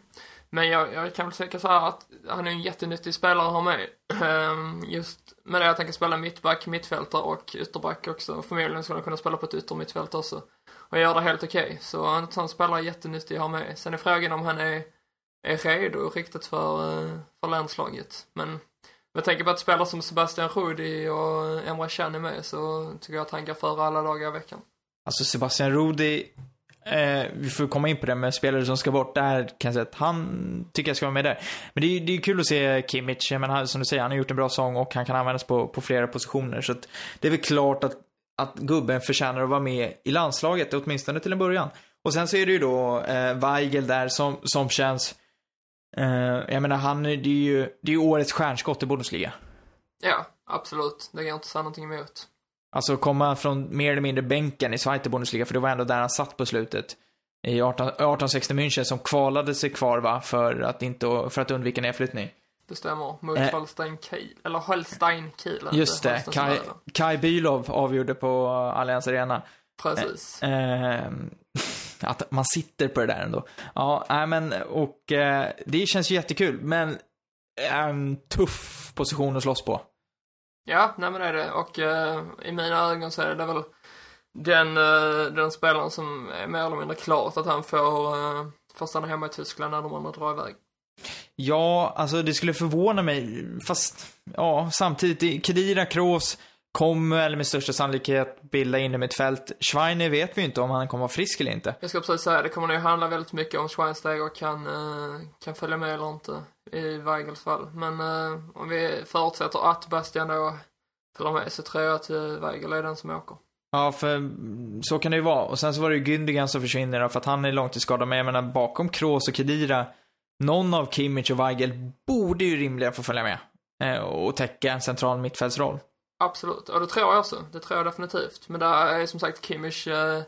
Men jag, jag kan väl säga så här att han är en jättenyttig spelare att ha med. Ehm, just med det att han kan spela mittback, mittfältare och ytterback också. Förmodligen skulle han kunna spela på ett yttermittfält också. Och göra det helt okej. Så han, han spelar jättenyttig att ha med. Sen är frågan om han är, är redo riktigt för, eh, för landslaget. Men med tanke på att spelare som Sebastian Rudi och Emre Can är med så tycker jag att han går före alla dagar i veckan. Alltså Sebastian Rudi, eh, vi får komma in på det med spelare som ska bort. Där kan jag säga att han tycker jag ska vara med där. Men det är ju det är kul att se Kimmich, men han, som du säger, han har gjort en bra sång och han kan användas på, på flera positioner. Så att det är väl klart att, att gubben förtjänar att vara med i landslaget, åtminstone till en början. Och sen så är det ju då eh, Weigel där som, som känns, eh, jag menar han, det är ju, det är ju årets stjärnskott i Bundesliga. Ja, absolut. Det kan jag inte säga någonting emot. Alltså komma från mer eller mindre bänken i Zweite Bundesliga, för det var ändå där han satt på slutet. I 18, 1860 München som kvalade sig kvar va, för att, inte, för att undvika nedflyttning. Det stämmer. Mot eh, Holstein Kiel. Eller Holstein Kiel. Just det. Kai, Kai Bylov avgjorde på Allianz Arena. Precis. Eh, eh, att man sitter på det där ändå. Ja, nej men och eh, det känns ju jättekul, men en tuff position att slåss på. Ja, nej men det är det. Och eh, i mina ögon så är det väl den, eh, den spelaren som är mer eller mindre klart att han får, eh, får stanna hemma i Tyskland när de andra drar iväg. Ja, alltså det skulle förvåna mig, fast ja, samtidigt, Kedira, Kroos kommer väl med största sannolikhet bilda in ett fält. Schweiner vet vi inte om han kommer vara frisk eller inte. Jag ska precis säga, det kommer nog handla väldigt mycket om Schweinsteiger kan, eh, kan följa med eller inte i Weigels fall. Men eh, om vi förutsätter att Bastian då följer med så tror jag att eh, Weigel är den som åker. Ja, för så kan det ju vara. Och sen så var det ju Gündogan som försvinner då, för att han är långtidsskadad. Men jag menar, bakom Kroos och Kedira, någon av Kimmich och Weigel borde ju rimligen få följa med. Och täcka en central mittfältsroll. Absolut, och det tror jag också. Det tror jag definitivt. Men där är som sagt Kimmich eh,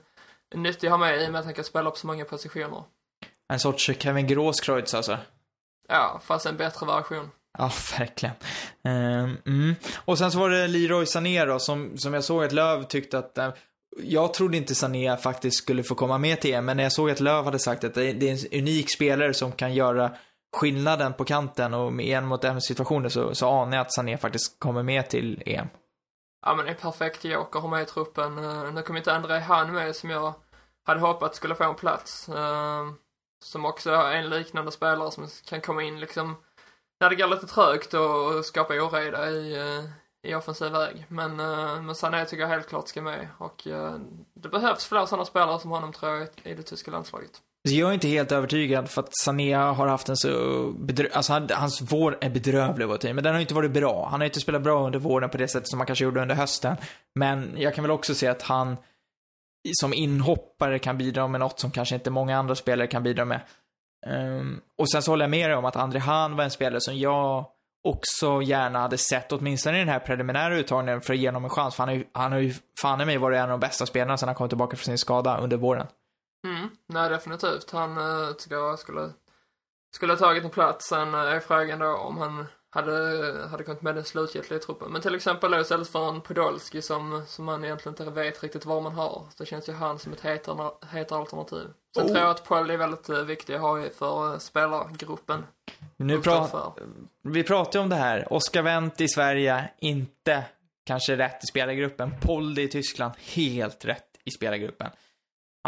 nyttig att ha med i och med att han kan spela på så många positioner. En sorts Kevin Gråskreutz alltså. Ja, fast en bättre version. Ja, verkligen. Um, mm. Och sen så var det Leroy Sané då, som, som jag såg att Löv tyckte att uh, jag trodde inte Sané faktiskt skulle få komma med till EM, men när jag såg att Löv hade sagt att det är en unik spelare som kan göra skillnaden på kanten och med en mot en situationer så, så anar jag att Sané faktiskt kommer med till EM. ja men det är perfekt joker att ha med i truppen. Eh, nu kommer inte André Han med som jag hade hoppats skulle få en plats. Eh, som också är en liknande spelare som kan komma in liksom när det går lite trögt och skapa oreda i, eh, i offensiv väg. Men, men Sané tycker jag helt klart ska med och det behövs fler sådana spelare som honom tror jag i det tyska landslaget. Jag är inte helt övertygad för att Sané har haft en så bedrö... Alltså han, hans vår är bedrövlig vår tid, men den har inte varit bra. Han har inte spelat bra under våren på det sättet som han kanske gjorde under hösten. Men jag kan väl också se att han som inhoppare kan bidra med något som kanske inte många andra spelare kan bidra med. Um, och sen så håller jag med dig om att André Han var en spelare som jag också gärna hade sett, åtminstone i den här preliminära uttagningen, för att ge honom en chans. För han har ju, han har ju fan i mig varit en av de bästa spelarna sedan han kom tillbaka från sin skada under våren. Mm, nej definitivt. Han uh, tycker jag skulle, skulle ha tagit en plats. Sen uh, är frågan då om han hade, hade kommit med den slutgiltiga truppen. Men till exempel då istället för en Podolski som, som man egentligen inte vet riktigt vad man har. Så känns ju han som ett hetare, hetare alternativ. Sen oh. tror jag att Paul är väldigt uh, viktig att ha för uh, spelargruppen. Nu pra vi pratar ju om det här. Oskar Wendt i Sverige, inte kanske rätt i spelargruppen. Poldi i Tyskland, helt rätt i spelargruppen.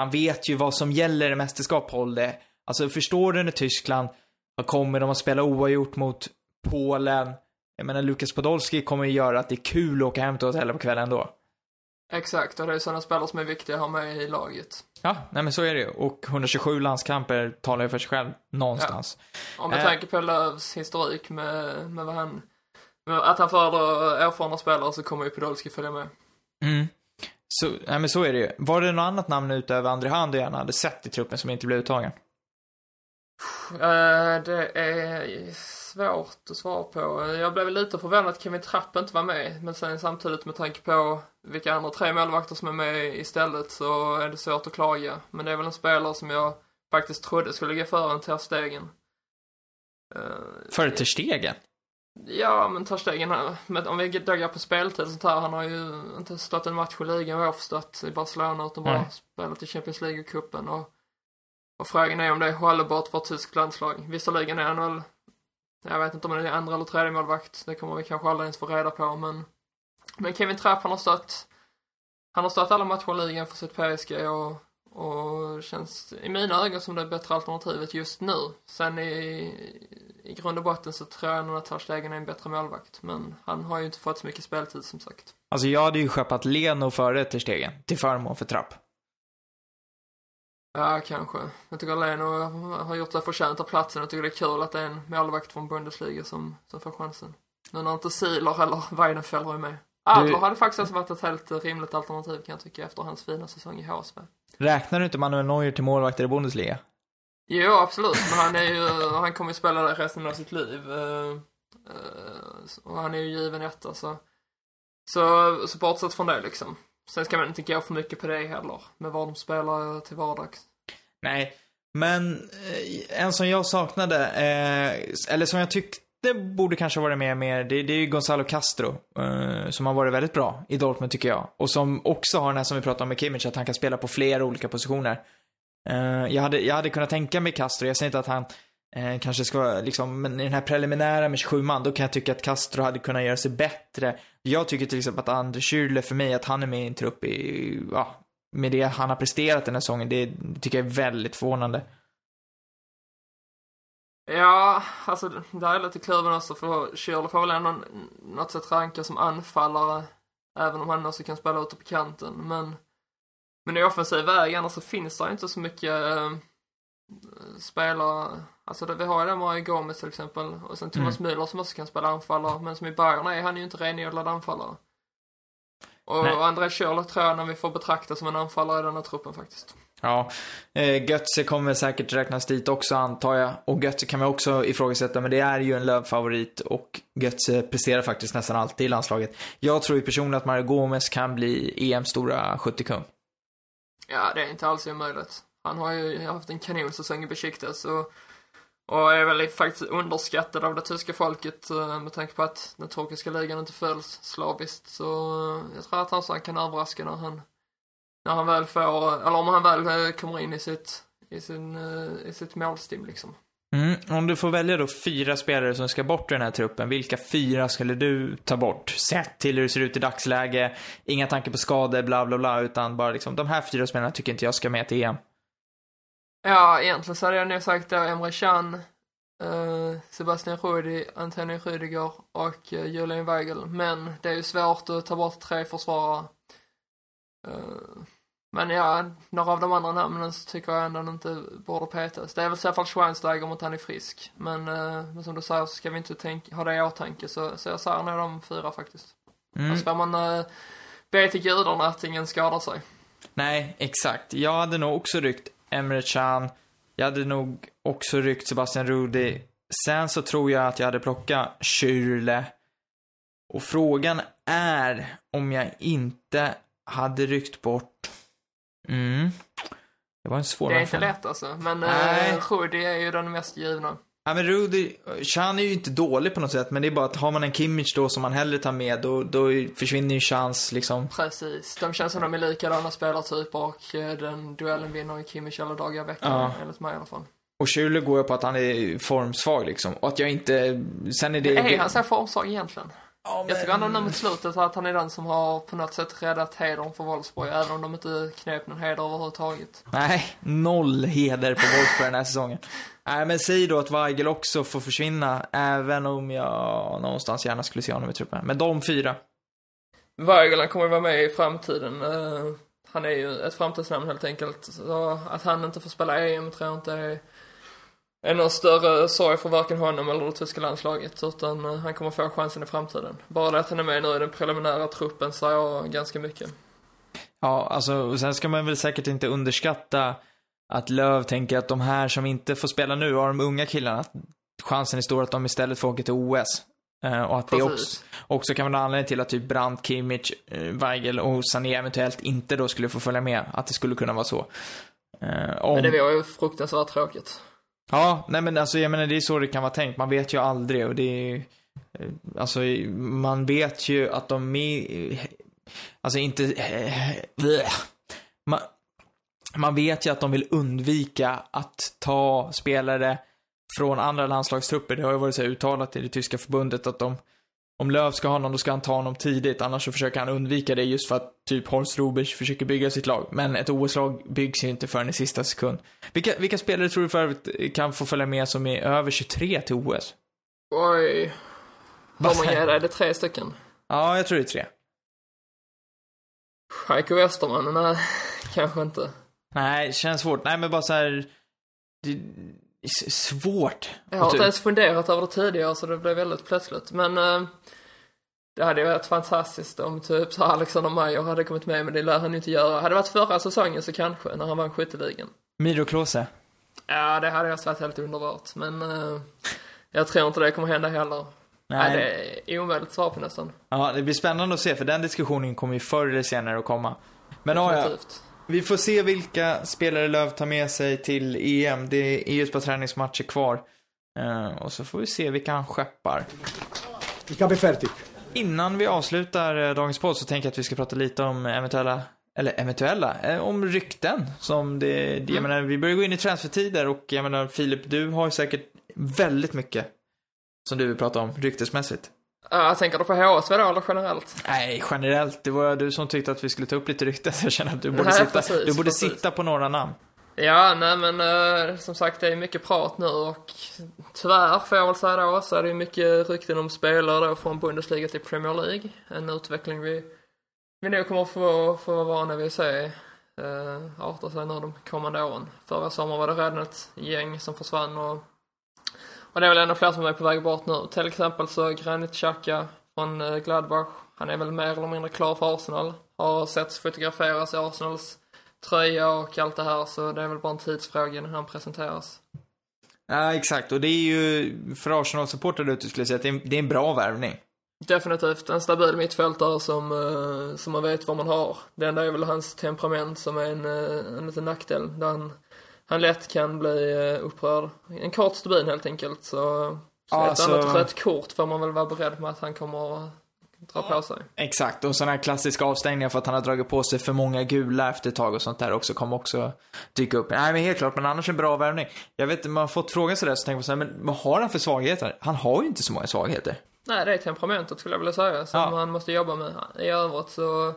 Han vet ju vad som gäller i mästerskap, Poldi. Alltså, förstår du när Tyskland kommer de att spela oavgjort mot Polen. Jag menar, Lukas Podolski kommer ju göra att det är kul att åka hem till hotellet på kvällen då. Exakt, och det är sådana spelare som är viktiga att ha med i laget. Ja, nej men så är det ju. Och 127 landskamper talar ju för sig själv någonstans. Ja. Om med eh. tanke på Lövs historik med, med vad han, med att han föredrar erfarna spelare så kommer ju Podolski följa med. Mm. Så, nej men så är det ju. Var det något annat namn utöver André Hand du gärna hade sett i truppen som inte blev uttagen? Uh, det är svårt att svara på. Jag blev lite förvånad att Kevin Trapp inte var med. Men sen samtidigt med tanke på vilka andra tre målvakter som är med istället så är det svårt att klaga. Men det är väl en spelare som jag faktiskt trodde skulle gå före en Ter Stegen. Uh, före Ter Stegen? Ja, men Ter Stegen, om vi daggar på speltid och sånt här, han har ju inte stått en match i ligan vad jag förstått i Barcelona utan bara mm. spelat i Champions League-cupen och, och frågan är om det är hållbart för ett tyskt landslag. Visserligen är han väl jag vet inte om det är andra eller tredje målvakt. Det kommer vi kanske aldrig ens få reda på, men... Men Kevin Trapp, han har stått... Han har stått alla matcher i ligan för sitt PSG och, och känns i mina ögon som det bättre alternativet just nu. Sen i, i grund och botten så tror jag nog att Terstegen är en bättre målvakt, men han har ju inte fått så mycket speltid som sagt. Alltså jag hade ju skeppat Leno före Terstegen, till förmån för Trapp. Ja, kanske. Jag tycker Leno har gjort sig förtjänt av platsen. Jag tycker det är kul att det är en målvakt från Bundesliga som, som får chansen. Nu när inte Siler eller Weidenfeller är med. Adler du... hade faktiskt också varit ett helt rimligt alternativ kan jag tycka efter hans fina säsong i HSV. Räknar du inte Manuel Neuer till målvakter i Bundesliga? Jo, absolut. Men han är ju, han kommer ju spela där resten av sitt liv. Eh, eh, och han är ju given etta så. Så, så bortsett från det liksom. Sen ska man inte gå för mycket på det heller, med vad de spelar till vardags. Nej, men eh, en som jag saknade, eh, eller som jag tyckte borde kanske varit med mer, det, det är ju Gonzalo Castro. Eh, som har varit väldigt bra i Dortmund tycker jag. Och som också har den här som vi pratade om med Kimmich, att han kan spela på flera olika positioner. Eh, jag, hade, jag hade kunnat tänka mig Castro, jag säger inte att han eh, kanske ska vara liksom, men i den här preliminära med 27 man, då kan jag tycka att Castro hade kunnat göra sig bättre. Jag tycker till exempel att Anders Schürrle för mig, att han är med i en trupp i, ja, med det han har presterat den här säsongen, det tycker jag är väldigt förvånande. Ja, alltså där är jag lite kluven också för Schürrle får väl ändå något sätt ranka som anfallare, även om han också kan spela ute på kanten, men men i offensiv väg annars så finns det inte så mycket äh, spelare Alltså det, vi har ju där Mario Gomez till exempel och sen Thomas mm. Müller som också kan spela anfallare men som i Bayern är han ju inte renodlad anfallare. Och Nej. André Schürrle tror jag när vi får betrakta som en anfallare i den här truppen faktiskt. Ja, eh, Götze kommer säkert räknas dit också antar jag. Och Götze kan man också ifrågasätta, men det är ju en lövfavorit och Götze presterar faktiskt nästan alltid i landslaget. Jag tror ju personligen att Mario Gomez kan bli EMs stora skyttekung. Ja, det är inte alls omöjligt. Han har ju haft en kanonsäsong i Besiktas och och är väl faktiskt underskattad av det tyska folket eh, med tanke på att den turkiska ligan inte följs slaviskt. Så eh, jag tror att han kan överraska när han, när han väl får, eller om han väl eh, kommer in i sitt, i sin, i sitt målstim liksom. Mm, om du får välja då fyra spelare som ska bort ur den här truppen, vilka fyra skulle du ta bort? Sett till hur det ser ut i dagsläge, inga tankar på skador, bla bla bla, utan bara liksom de här fyra spelarna tycker inte jag ska med till EM. Ja, egentligen så hade jag nog sagt då Emre Can, eh, Sebastian Rudi, Antonio Rüdiger och eh, Julian Weigel. Men det är ju svårt att ta bort tre försvarare. Eh, Eh, men ja, några av de andra namnen så tycker jag ändå inte borde petas. Det är väl i så fall Schweinsteiger om att han är frisk. Men, eh, men som du säger så ska vi inte tänka, ha det i åtanke. Så, så jag säger nog de fyra faktiskt. Mm. Och så får man uh, be till gudarna att ingen skadar sig. Nej, exakt. Jag hade nog också ryckt Emre Can. Jag hade nog också ryckt Sebastian Rudi. Sen så tror jag att jag hade plockat Schürrle. Och frågan är om jag inte hade ryckt bort... Mm. Det var en svår Det är inte lätt alltså. Men Nej. uh, Rudi är ju den mest givna. Ja men Rudi, Chan är ju inte dålig på något sätt, men det är bara att har man en Kimmich då som man hellre tar med, då, då försvinner ju chans liksom. Precis. De känns som de är likadana spelartyper och eh, den duellen vinner ju Kimmich alla dagar i veckan, Ja. enligt mig i alla fall. Och Schürrle går jag på att han är formsvag liksom. Och att jag inte, sen är det... Är han så formsvag egentligen? Ja, Jag tycker ändå nu mot slutet att han är den som har på något sätt räddat hedern för Wolfsburg, även om de inte knep någon heder överhuvudtaget. Nej, noll heder på Wolfsburg den här säsongen. Nej, men säg då att Weigel också får försvinna, även om jag någonstans gärna skulle se honom i truppen. Men de fyra. Weigel, han kommer ju vara med i framtiden. Eh, han är ju ett framtidsnamn helt enkelt. Så att han inte får spela EM tror jag inte är någon större sorg för varken honom eller det tyska landslaget. Utan eh, han kommer få chansen i framtiden. Bara det att han är med nu i den preliminära truppen säger ganska mycket. Ja, alltså, sen ska man väl säkert inte underskatta att Löv tänker att de här som inte får spela nu, av de unga killarna, att chansen är stor att de istället får åka till OS. Eh, och att det också, Precis. också kan vara en anledning till att typ Brandt, Kimmich, eh, Weigel och Sané eventuellt inte då skulle få följa med. Att det skulle kunna vara så. Om... Men det var ju fruktansvärt tråkigt. Ja, nej men alltså jag menar det är så det kan vara tänkt. Man vet ju aldrig och det är ju, eh, Alltså man vet ju att de är, eh, alltså inte, bleh. man, man vet ju att de vill undvika att ta spelare från andra landslagstrupper. Det har ju varit så här uttalat i det tyska förbundet att de, om Löv ska ha någon, då ska han ta honom tidigt. Annars så försöker han undvika det just för att typ Horst Rubisch försöker bygga sitt lag. Men ett OS-lag byggs ju inte förrän i sista sekund. Vilka, vilka spelare tror du för övrigt kan få följa med som är över 23 till OS? Oj. Vad Hur många är det? Är det tre stycken? Ja, jag tror det är tre. Heiko Westerman? Nej, kanske inte. Nej, känns svårt. Nej, men bara så här. Det svårt. Jag har inte typ- ens funderat över det tidigare så det blev väldigt plötsligt. Men eh, det hade ju varit fantastiskt om typ så Alexander Meyer hade kommit med men det lär han ju inte göra. Hade det varit förra säsongen så kanske, när han vann skytteligan. Miro Klose. Ja, det hade jag varit helt underbart. Men eh, jag tror inte det kommer hända heller. Nej. det är omöjligt att svara på nästan. Ja, det blir spännande att se, för den diskussionen kommer ju förr eller senare att komma. Men ja. Vi får se vilka spelare Löv tar med sig till EM. Det är ju ett par träningsmatcher kvar. Eh, och så får vi se vilka han skeppar. Il capo è fertig. Innan vi avslutar eh, dagens podd så tänker jag att vi ska prata lite om eventuella, eller eventuella, eh, om rykten. Som det, jag Mm. menar, vi börjar gå in i transfertider och jag menar, Filip, du har ju säkert väldigt mycket som du vill prata om ryktesmässigt. Ja, jag tänker du på HSV då, eller generellt? Nej, generellt. Det var du som tyckte att vi skulle ta upp lite rykten, så jag känner att du borde, Nej, sitta, precis, du borde precis. sitta på några namn. Ja, nej men eh, som sagt det är mycket prat nu och tyvärr får jag väl säga då så är det ju mycket rykten om spelare då från Bundesliga till Premier League. En utveckling vi, vi nog kommer få, få vara vana vid att se uh, arta sig nu de kommande åren. Förra sommaren var det redan ett gäng som försvann och, och det är väl ännu fler som är på väg bort nu. Till exempel så Granit Xhaka från eh, Gladbach. Han är väl mer eller mindre klar för Arsenal. Har setts fotograferas i Arsenals tröja och allt det här så det är väl bara en tidsfråga när han presenteras. Ja, exakt. Och det är ju, för Arsenal-supportrar ute skulle jag säga att det är, det är en bra värvning. Definitivt en stabil mittfältare som, eh, som man vet vad man har. Det enda är väl hans temperament som är en, eh, en liten nackdel. Där han, han lätt kan bli eh, upprörd. En kort stubin helt enkelt så, så Ja, ett alltså- annat rött kort får man väl vara beredd med att han kommer dra på sig. Exakt, och sådana här klassiska avstängningar för att han har dragit på sig för många gula efter ett tag och sånt där också kommer också dyka upp. Nej men helt klart, men annars en bra värvning. Jag vet man har fått frågan sådär så tänker man såhär, men vad har han för svagheter? Han har ju inte så många svagheter. Nej, det är temperamentet skulle jag vilja säga som Ja. han måste jobba med. I övrigt så,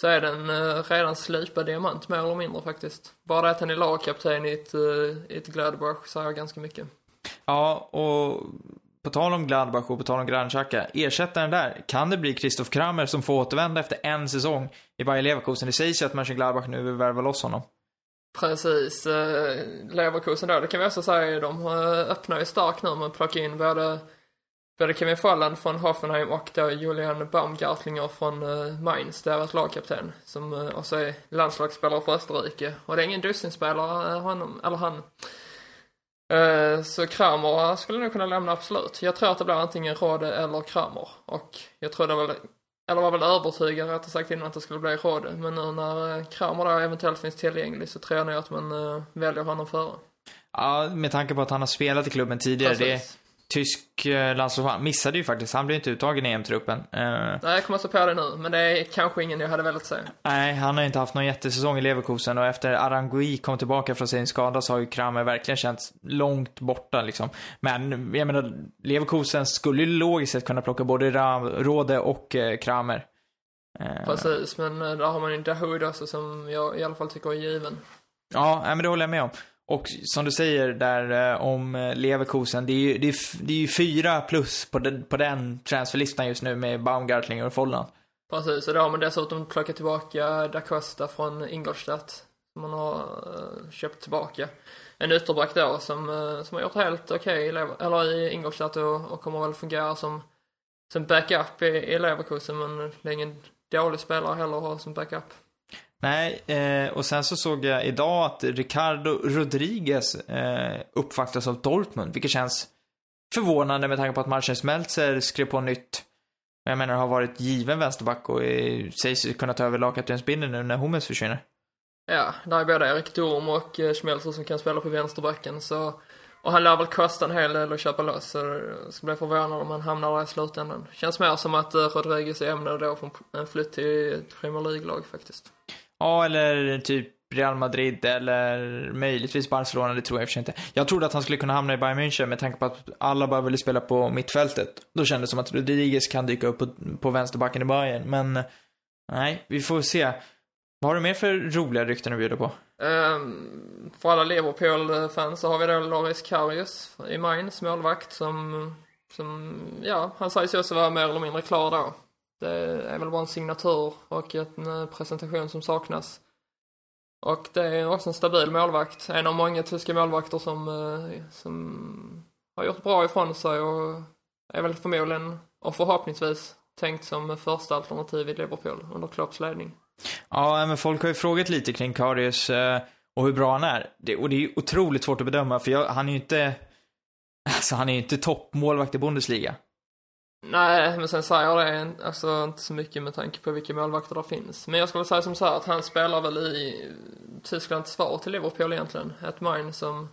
så är det en eh, redan slipad diamant mer eller mindre faktiskt. Bara att han är lagkapten i ett, eh, ett Gladbach säger ganska mycket. Ja, och på tal om Gladbach och på tal om Granchaka, ersättaren där, kan det bli Christoph Kramer som får återvända efter en säsong i Bayer Leverkusen? Det sägs ju att Mönchengladbach nu vill värva loss honom. Precis. Eh, Leverkusen då, det kan vi också säga, de eh, öppnar ju starkt nu med att plocka in både, både Kevin Folland från Hoffenheim och då Julian Baumgartlinger från eh, Mainz, deras lagkapten, som eh, också är landslagsspelare för Österrike. Och det är ingen dussinspelare, eh, honom, eller han. Eh, så Kramer skulle nog kunna lämna absolut. Jag tror att det blir antingen Rode eller Kramer. Och jag tror det väl, eller var väl övertygad rättare sagt innan att det skulle bli Rode. Men nu när Kramer då eventuellt finns tillgänglig så tror jag nog att man väljer honom före. Ja, med tanke på att han har spelat i klubben tidigare. Det Precis. Tysk eh, landslagsman. Missade ju faktiskt. Han blev inte uttagen i EM-truppen. Eh, Nej, jag kommer att på det nu, men det är kanske ingen jag hade velat se. nej, han har inte haft någon jättesäsong i Leverkusen och efter Arangui kom tillbaka från sin skada så har ju Kramer verkligen känts långt borta liksom. Men jag menar, Leverkusen skulle ju logiskt sett kunna plocka både Rode och eh, Kramer. Precis, men där har man ju Dahoud också som jag i alla fall tycker är given. Ja, men det håller jag med om. Och som du säger där eh, om eh, Leverkusen, det är ju, det är, det är ju fyra plus på den, på den transferlistan just nu med Baumgartlinger och Folland. Precis, och då har man dessutom plockat tillbaka Da Costa från Ingolstadt. Som man har eh, köpt tillbaka. En ytterback då som, som har gjort helt okej i, eller i Ingolstadt och, och kommer väl fungera som, som backup i, i Leverkusen men det är ingen dålig spelare heller att ha som backup. Nej, eh, och sen så såg jag idag att Ricardo Rodriguez eh, uppvaktas av Dortmund, vilket känns förvånande med tanke på att Marcin Smeltzer skrev på nytt. Jag menar, har varit given vänsterback och eh, sägs ju kunna ta över lagkaptensbindeln nu när Hummels försvinner. Ja, där är både Erik Dorm och eh, Schmelzer som kan spela på vänsterbacken så och han lär väl kosta en hel del att köpa loss så jag ska bli förvånad om han hamnar där i slutändan. Känns mer som att eh, Rodriguez är ämnad då för en flytt till ett Premier League-lag faktiskt. Ja, eller typ Real Madrid eller möjligtvis Barcelona, det tror jag i och för sig inte. Jag trodde att han skulle kunna hamna i Bayern München med tanke på att alla bara ville spela på mittfältet. Då kändes det som att Rodriguez kan dyka upp på, på vänsterbacken i Bayern, men eh, nej, vi får se. Vad har du mer för roliga rykten att bjuda på? Um, för alla Liverpool-fans så har vi då Loris Karius i Mainz, målvakt som, som, ja, han sägs ju också vara mer eller mindre klar då. Det är väl bara en signatur och en eh, presentation som saknas. Och det är också en stabil målvakt. En av många tyska målvakter som, eh, som har gjort bra ifrån sig och är väl förmodligen och förhoppningsvis tänkt som första alternativ i Liverpool under Klopps ledning. Ja, men folk har ju frågat lite kring Karius eh, och hur bra han är. Det, och det är ju otroligt svårt att bedöma, för jag, han är ju inte... Alltså, han är ju inte toppmålvakt i Bundesliga. Nej, men sen säger det alltså inte så mycket med tanke på vilka målvakter det finns. Men jag skulle säga som så här att han spelar väl i Tysklands svar till Liverpool egentligen. Ett Mainz som,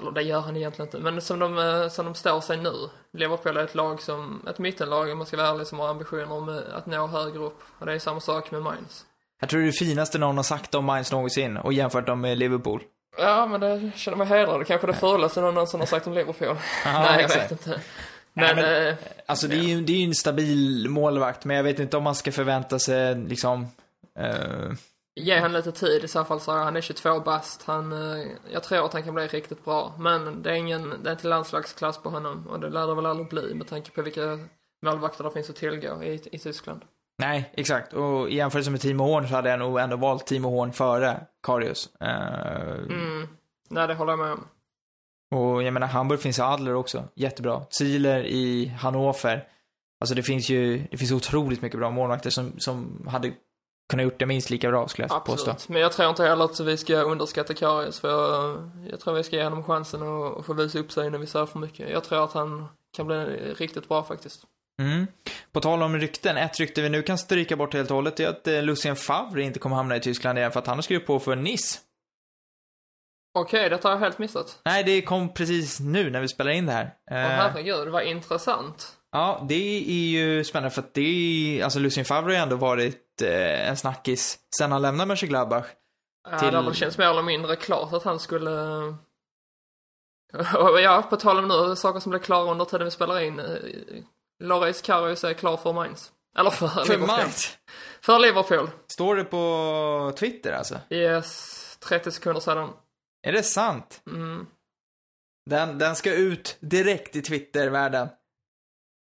eller det gör han egentligen inte, men som de, eh, som de står sig nu. Liverpool är ett lag som, ett mittenlag om man ska vara ärlig, som har ambitioner om eh, att nå högre upp. Och det är samma sak med Mainz. Jag tror det är det finaste någon har sagt om Mainz någonsin och jämfört dem med Liverpool. Ja, men det känner mig hedrad. Kanske det fulaste någon någonsin har sagt om Liverpool. Ja, Nej, jag vet inte. Nej, Men, men- eh, Alltså det är ju det är en stabil målvakt, men jag vet inte om man ska förvänta sig liksom... eh, Ge han lite tid i så fall, så han är 22 bast. Han, eh, jag tror att han kan bli riktigt bra. Men det är ingen, det är inte landslagsklass på honom. Och det lär det väl aldrig bli med tanke på vilka målvakter det finns att tillgå i, i Tyskland. nej, exakt. Och i jämförelse med Timo Horn så hade jag nog ändå valt Timo Horn före Karius. Eh, Mm. Nej, det håller jag med om. Och jag menar, Hamburg finns i Adler också. Jättebra. Zieler i Hannover. Alltså det finns ju, det finns otroligt mycket bra målvakter som, som hade kunnat gjort det minst lika bra skulle jag påstå. Absolut. Men jag tror inte heller att vi ska underskatta Karius. För jag, jag tror vi ska ge honom chansen att, att få visa upp sig innan vi säger för mycket. Jag tror att han kan bli riktigt bra faktiskt. Mm. På tal om rykten, ett rykte vi nu kan stryka bort helt och hållet är att eh, Lucien Favre inte kommer hamna i Tyskland igen för att han har skrivit på för Nice. Okej, detta har jag helt missat. Nej, det kom precis nu när vi spelar in det här. Åh Eh, herregud, vad intressant. Ja, det är ju spännande för att det är, alltså Lucien Favre har ju ändå varit eh, en snackis sen han lämnade Mönchengladbach. Ja, Till- det känts mer eller mindre klart att han skulle... Ja, på tal om nu, saker som blev klara under tiden vi spelar in. eh, Loris Karius är klar för Mainz. Eller för, För Liverpool. Mainz. För Liverpool. Står det på Twitter alltså? Yes, 30 sekunder sedan. Är det sant? Mm. Den, den ska ut direkt i Twitter-världen.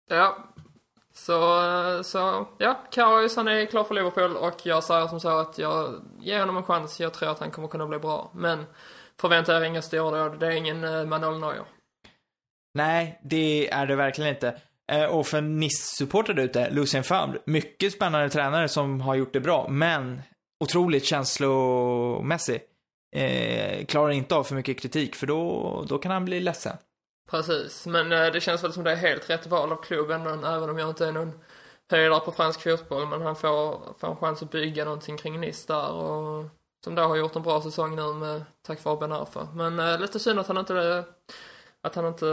Ja. Så, eh, så, ja, Karius han är klar för Liverpool och jag säger som så att jag ger honom en chans. Jag tror att han kommer kunna bli bra. Men förvänta er inga stordåd. Det är ingen uh, Manuel Neuer. Nej, det är det verkligen inte. Eh, och för Nice-supportrar där ute, Lucien Favre, mycket spännande tränare som har gjort det bra, men otroligt känslomässig. Eh, klarar inte av för mycket kritik, för då, då kan han bli ledsen. Precis, men eh, det känns väl som det är helt rätt val av klubben, även om jag inte är någon höjdare på fransk fotboll, men han får, får en chans att bygga någonting kring Nice där och som då har gjort en bra säsong nu med, tack vare Ben Arfa. Men eh, lite synd att han inte att han inte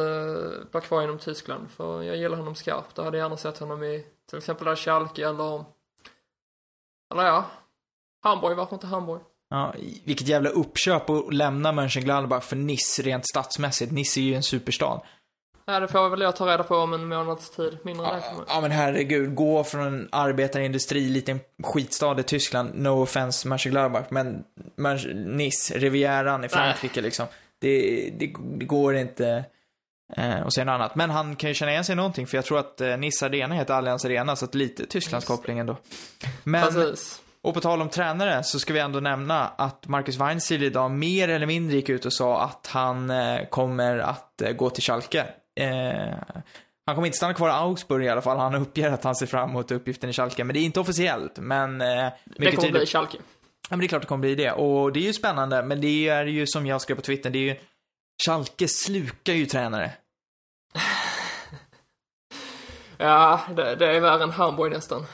var kvar inom Tyskland, för jag gillar honom skarpt. Jag hade gärna sett honom i till exempel där Schalke eller eller ja, Hamburg, varför inte Hamburg? Ja, vilket jävla uppköp att lämna Mönchengladbach för Nice rent stadsmässigt. Nice är ju en superstad. Ja, det får väl jag ta reda på om en månads tid, mindre man- Ja men herregud, gå från en arbetarindustri, liten skitstad i Tyskland, no offense Mönchengladbach, men Nice, Rivieran i Frankrike liksom. Det, det, det går inte eh, att säga något annat. Men han kan ju känna igen sig i någonting, för jag tror att eh, Nice Arena heter Allianz Arena, så att lite Tysklandskoppling ändå. Men, Precis. Och på tal om tränare, så ska vi ändå nämna att Marcus Weinziel idag mer eller mindre gick ut och sa att han eh, kommer att eh, gå till Schalke. Eh, han kommer inte stanna kvar i Augsburg i alla fall. Han uppger att han ser fram emot uppgiften i Schalke. Men det är inte officiellt. Men eh, Det kommer bli Schalke. Ja, men det är klart det kommer bli det. Och det är ju spännande. Men det är ju som jag skrev på Twitter, det är ju Schalke slukar ju tränare. Ja, det, det är värre än Hamburg nästan.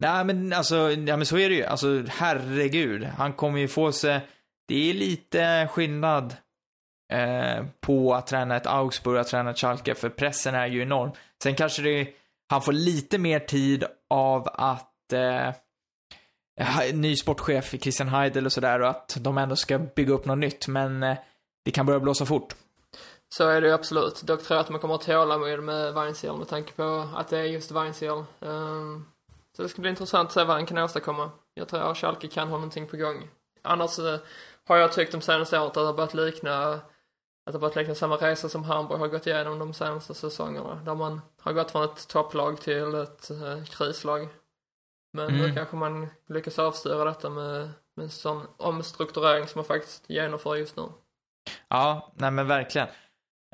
Nej, men alltså, ja men så är det ju. Alltså, herregud. Han kommer ju få sig, det är lite skillnad eh, på att träna ett Augsburg och att träna ett Schalke, för pressen är ju enorm. Sen kanske det, han får lite mer tid av att eh, ny sportchef, Christian Heidel och sådär, och att de ändå ska bygga upp något nytt, men eh, det kan börja blåsa fort. Så är det ju absolut. Dock tror jag att man kommer att tåla med, med Weinziel med tanke på att det är just Weinziel. Um, ehm, så det ska bli intressant att se vad han kan åstadkomma. Jag tror att Schalke kan ha någonting på gång. Annars eh, har jag tyckt de senaste åren att det har börjat likna att det börjat likna samma resa som Hamburg har gått igenom de senaste säsongerna. Där man har gått från ett topplag till ett eh, krislag. Men Mm. nu kanske man lyckas avstyra detta med, med en sån omstrukturering som man faktiskt genomför just nu. Ja, nej men verkligen.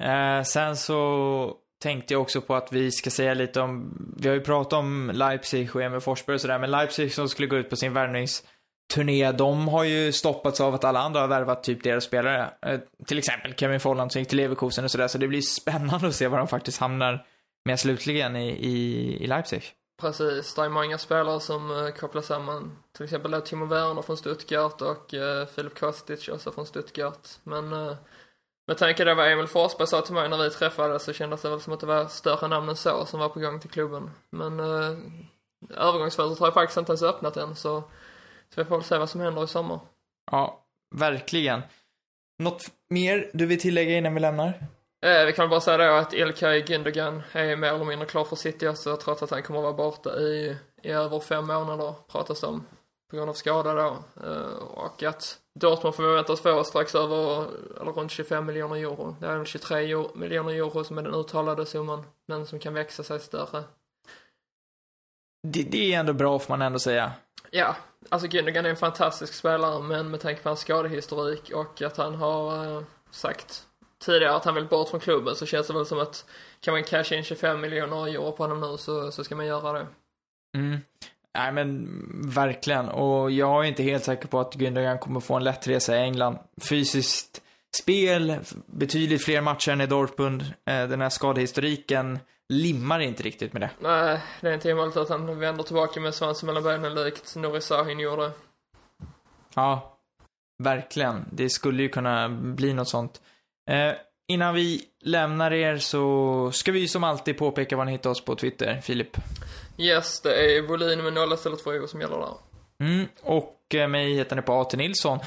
Eh, sen så tänkte jag också på att vi ska säga lite om, vi har ju pratat om Leipzig och Emil Forsberg och sådär, men Leipzig som skulle gå ut på sin värvningsturné, de har ju stoppats av att alla andra har värvat typ deras spelare. Eh, till exempel Kevin Folland som gick till Leverkusen och sådär, så det blir spännande att se var de faktiskt hamnar med slutligen i, i, i Leipzig. Precis, det är många spelare som eh, kopplas samman. Till exempel Timo Werner från Stuttgart och eh, Filip Kostic också från Stuttgart. Men eh, med tanke på vad Emil Forsberg sa till mig när vi träffades så kändes det väl som att det var större namn än så som var på gång till klubben. Men uh, övergångsfönstret har ju faktiskt inte ens öppnat än så, så vi får väl se vad som händer i sommar. Ja, verkligen. Något mer du vill tillägga innan vi lämnar? Eh, vi kan bara säga då att Ilkay Gündogan är mer eller mindre klar för City också, trots att han kommer att vara borta i, i över fem månader, pratas det om, på grund av skada då. Eh, och att Dortmund förväntas få strax över, eller runt 25 miljoner euro. Det är väl 23 euro, miljoner euro som är den uttalade summan, men som kan växa sig större. Det, det är ändå bra får man ändå säga. Ja, alltså Gündogan är en fantastisk spelare, men med tanke på hans skadehistorik och att han har eh, sagt tidigare att han vill bort från klubben så känns det väl som att kan man casha in 25 miljoner euro på honom nu så, så ska man göra det. Mm. Nej men verkligen. Och jag är inte helt säker på att Gündogan kommer få en lätt resa i England. Fysiskt spel, betydligt fler matcher än i Dortmund. Eh, Den här skadehistoriken limmar inte riktigt med det. Nej, det är inte omöjligt att han vänder tillbaka med svansen mellan benen likt Nouri Sahin gjorde. Ja, verkligen. Det skulle ju kunna bli något sånt. Eh, innan vi lämnar er så ska vi som alltid påpeka var ni hittar oss på Twitter, Filip. Yes, det är volym med 0 istället för O som gäller där. Mm, och eh, mig heter ni på AT Nilsson.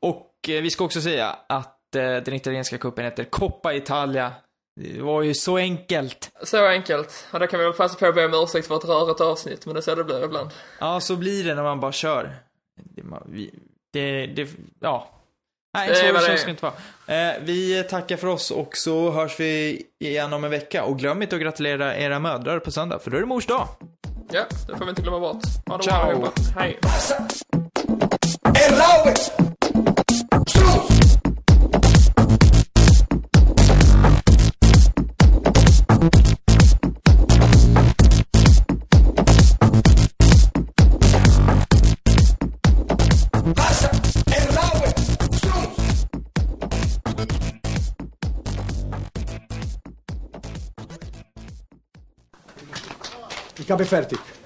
Och eh, vi ska också säga att eh, den italienska cupen heter Coppa Italia. Det var ju så enkelt. Så enkelt. Ja, det kan vi väl passa på att be om ursäkt för ett rörigt avsnitt, men det är så det blir ibland. Ja, så blir det när man bara kör. Det, det, det ja. Nej, Det så, det ska det inte vara. Vi tackar för oss och så hörs vi igen om en vecka. Och glöm inte att gratulera era mödrar på söndag, för då är det mors dag. Ja, det får vi inte glömma bort. Ha det Ciao. bra. Hej. Erlaube! Schluss! Il ferti.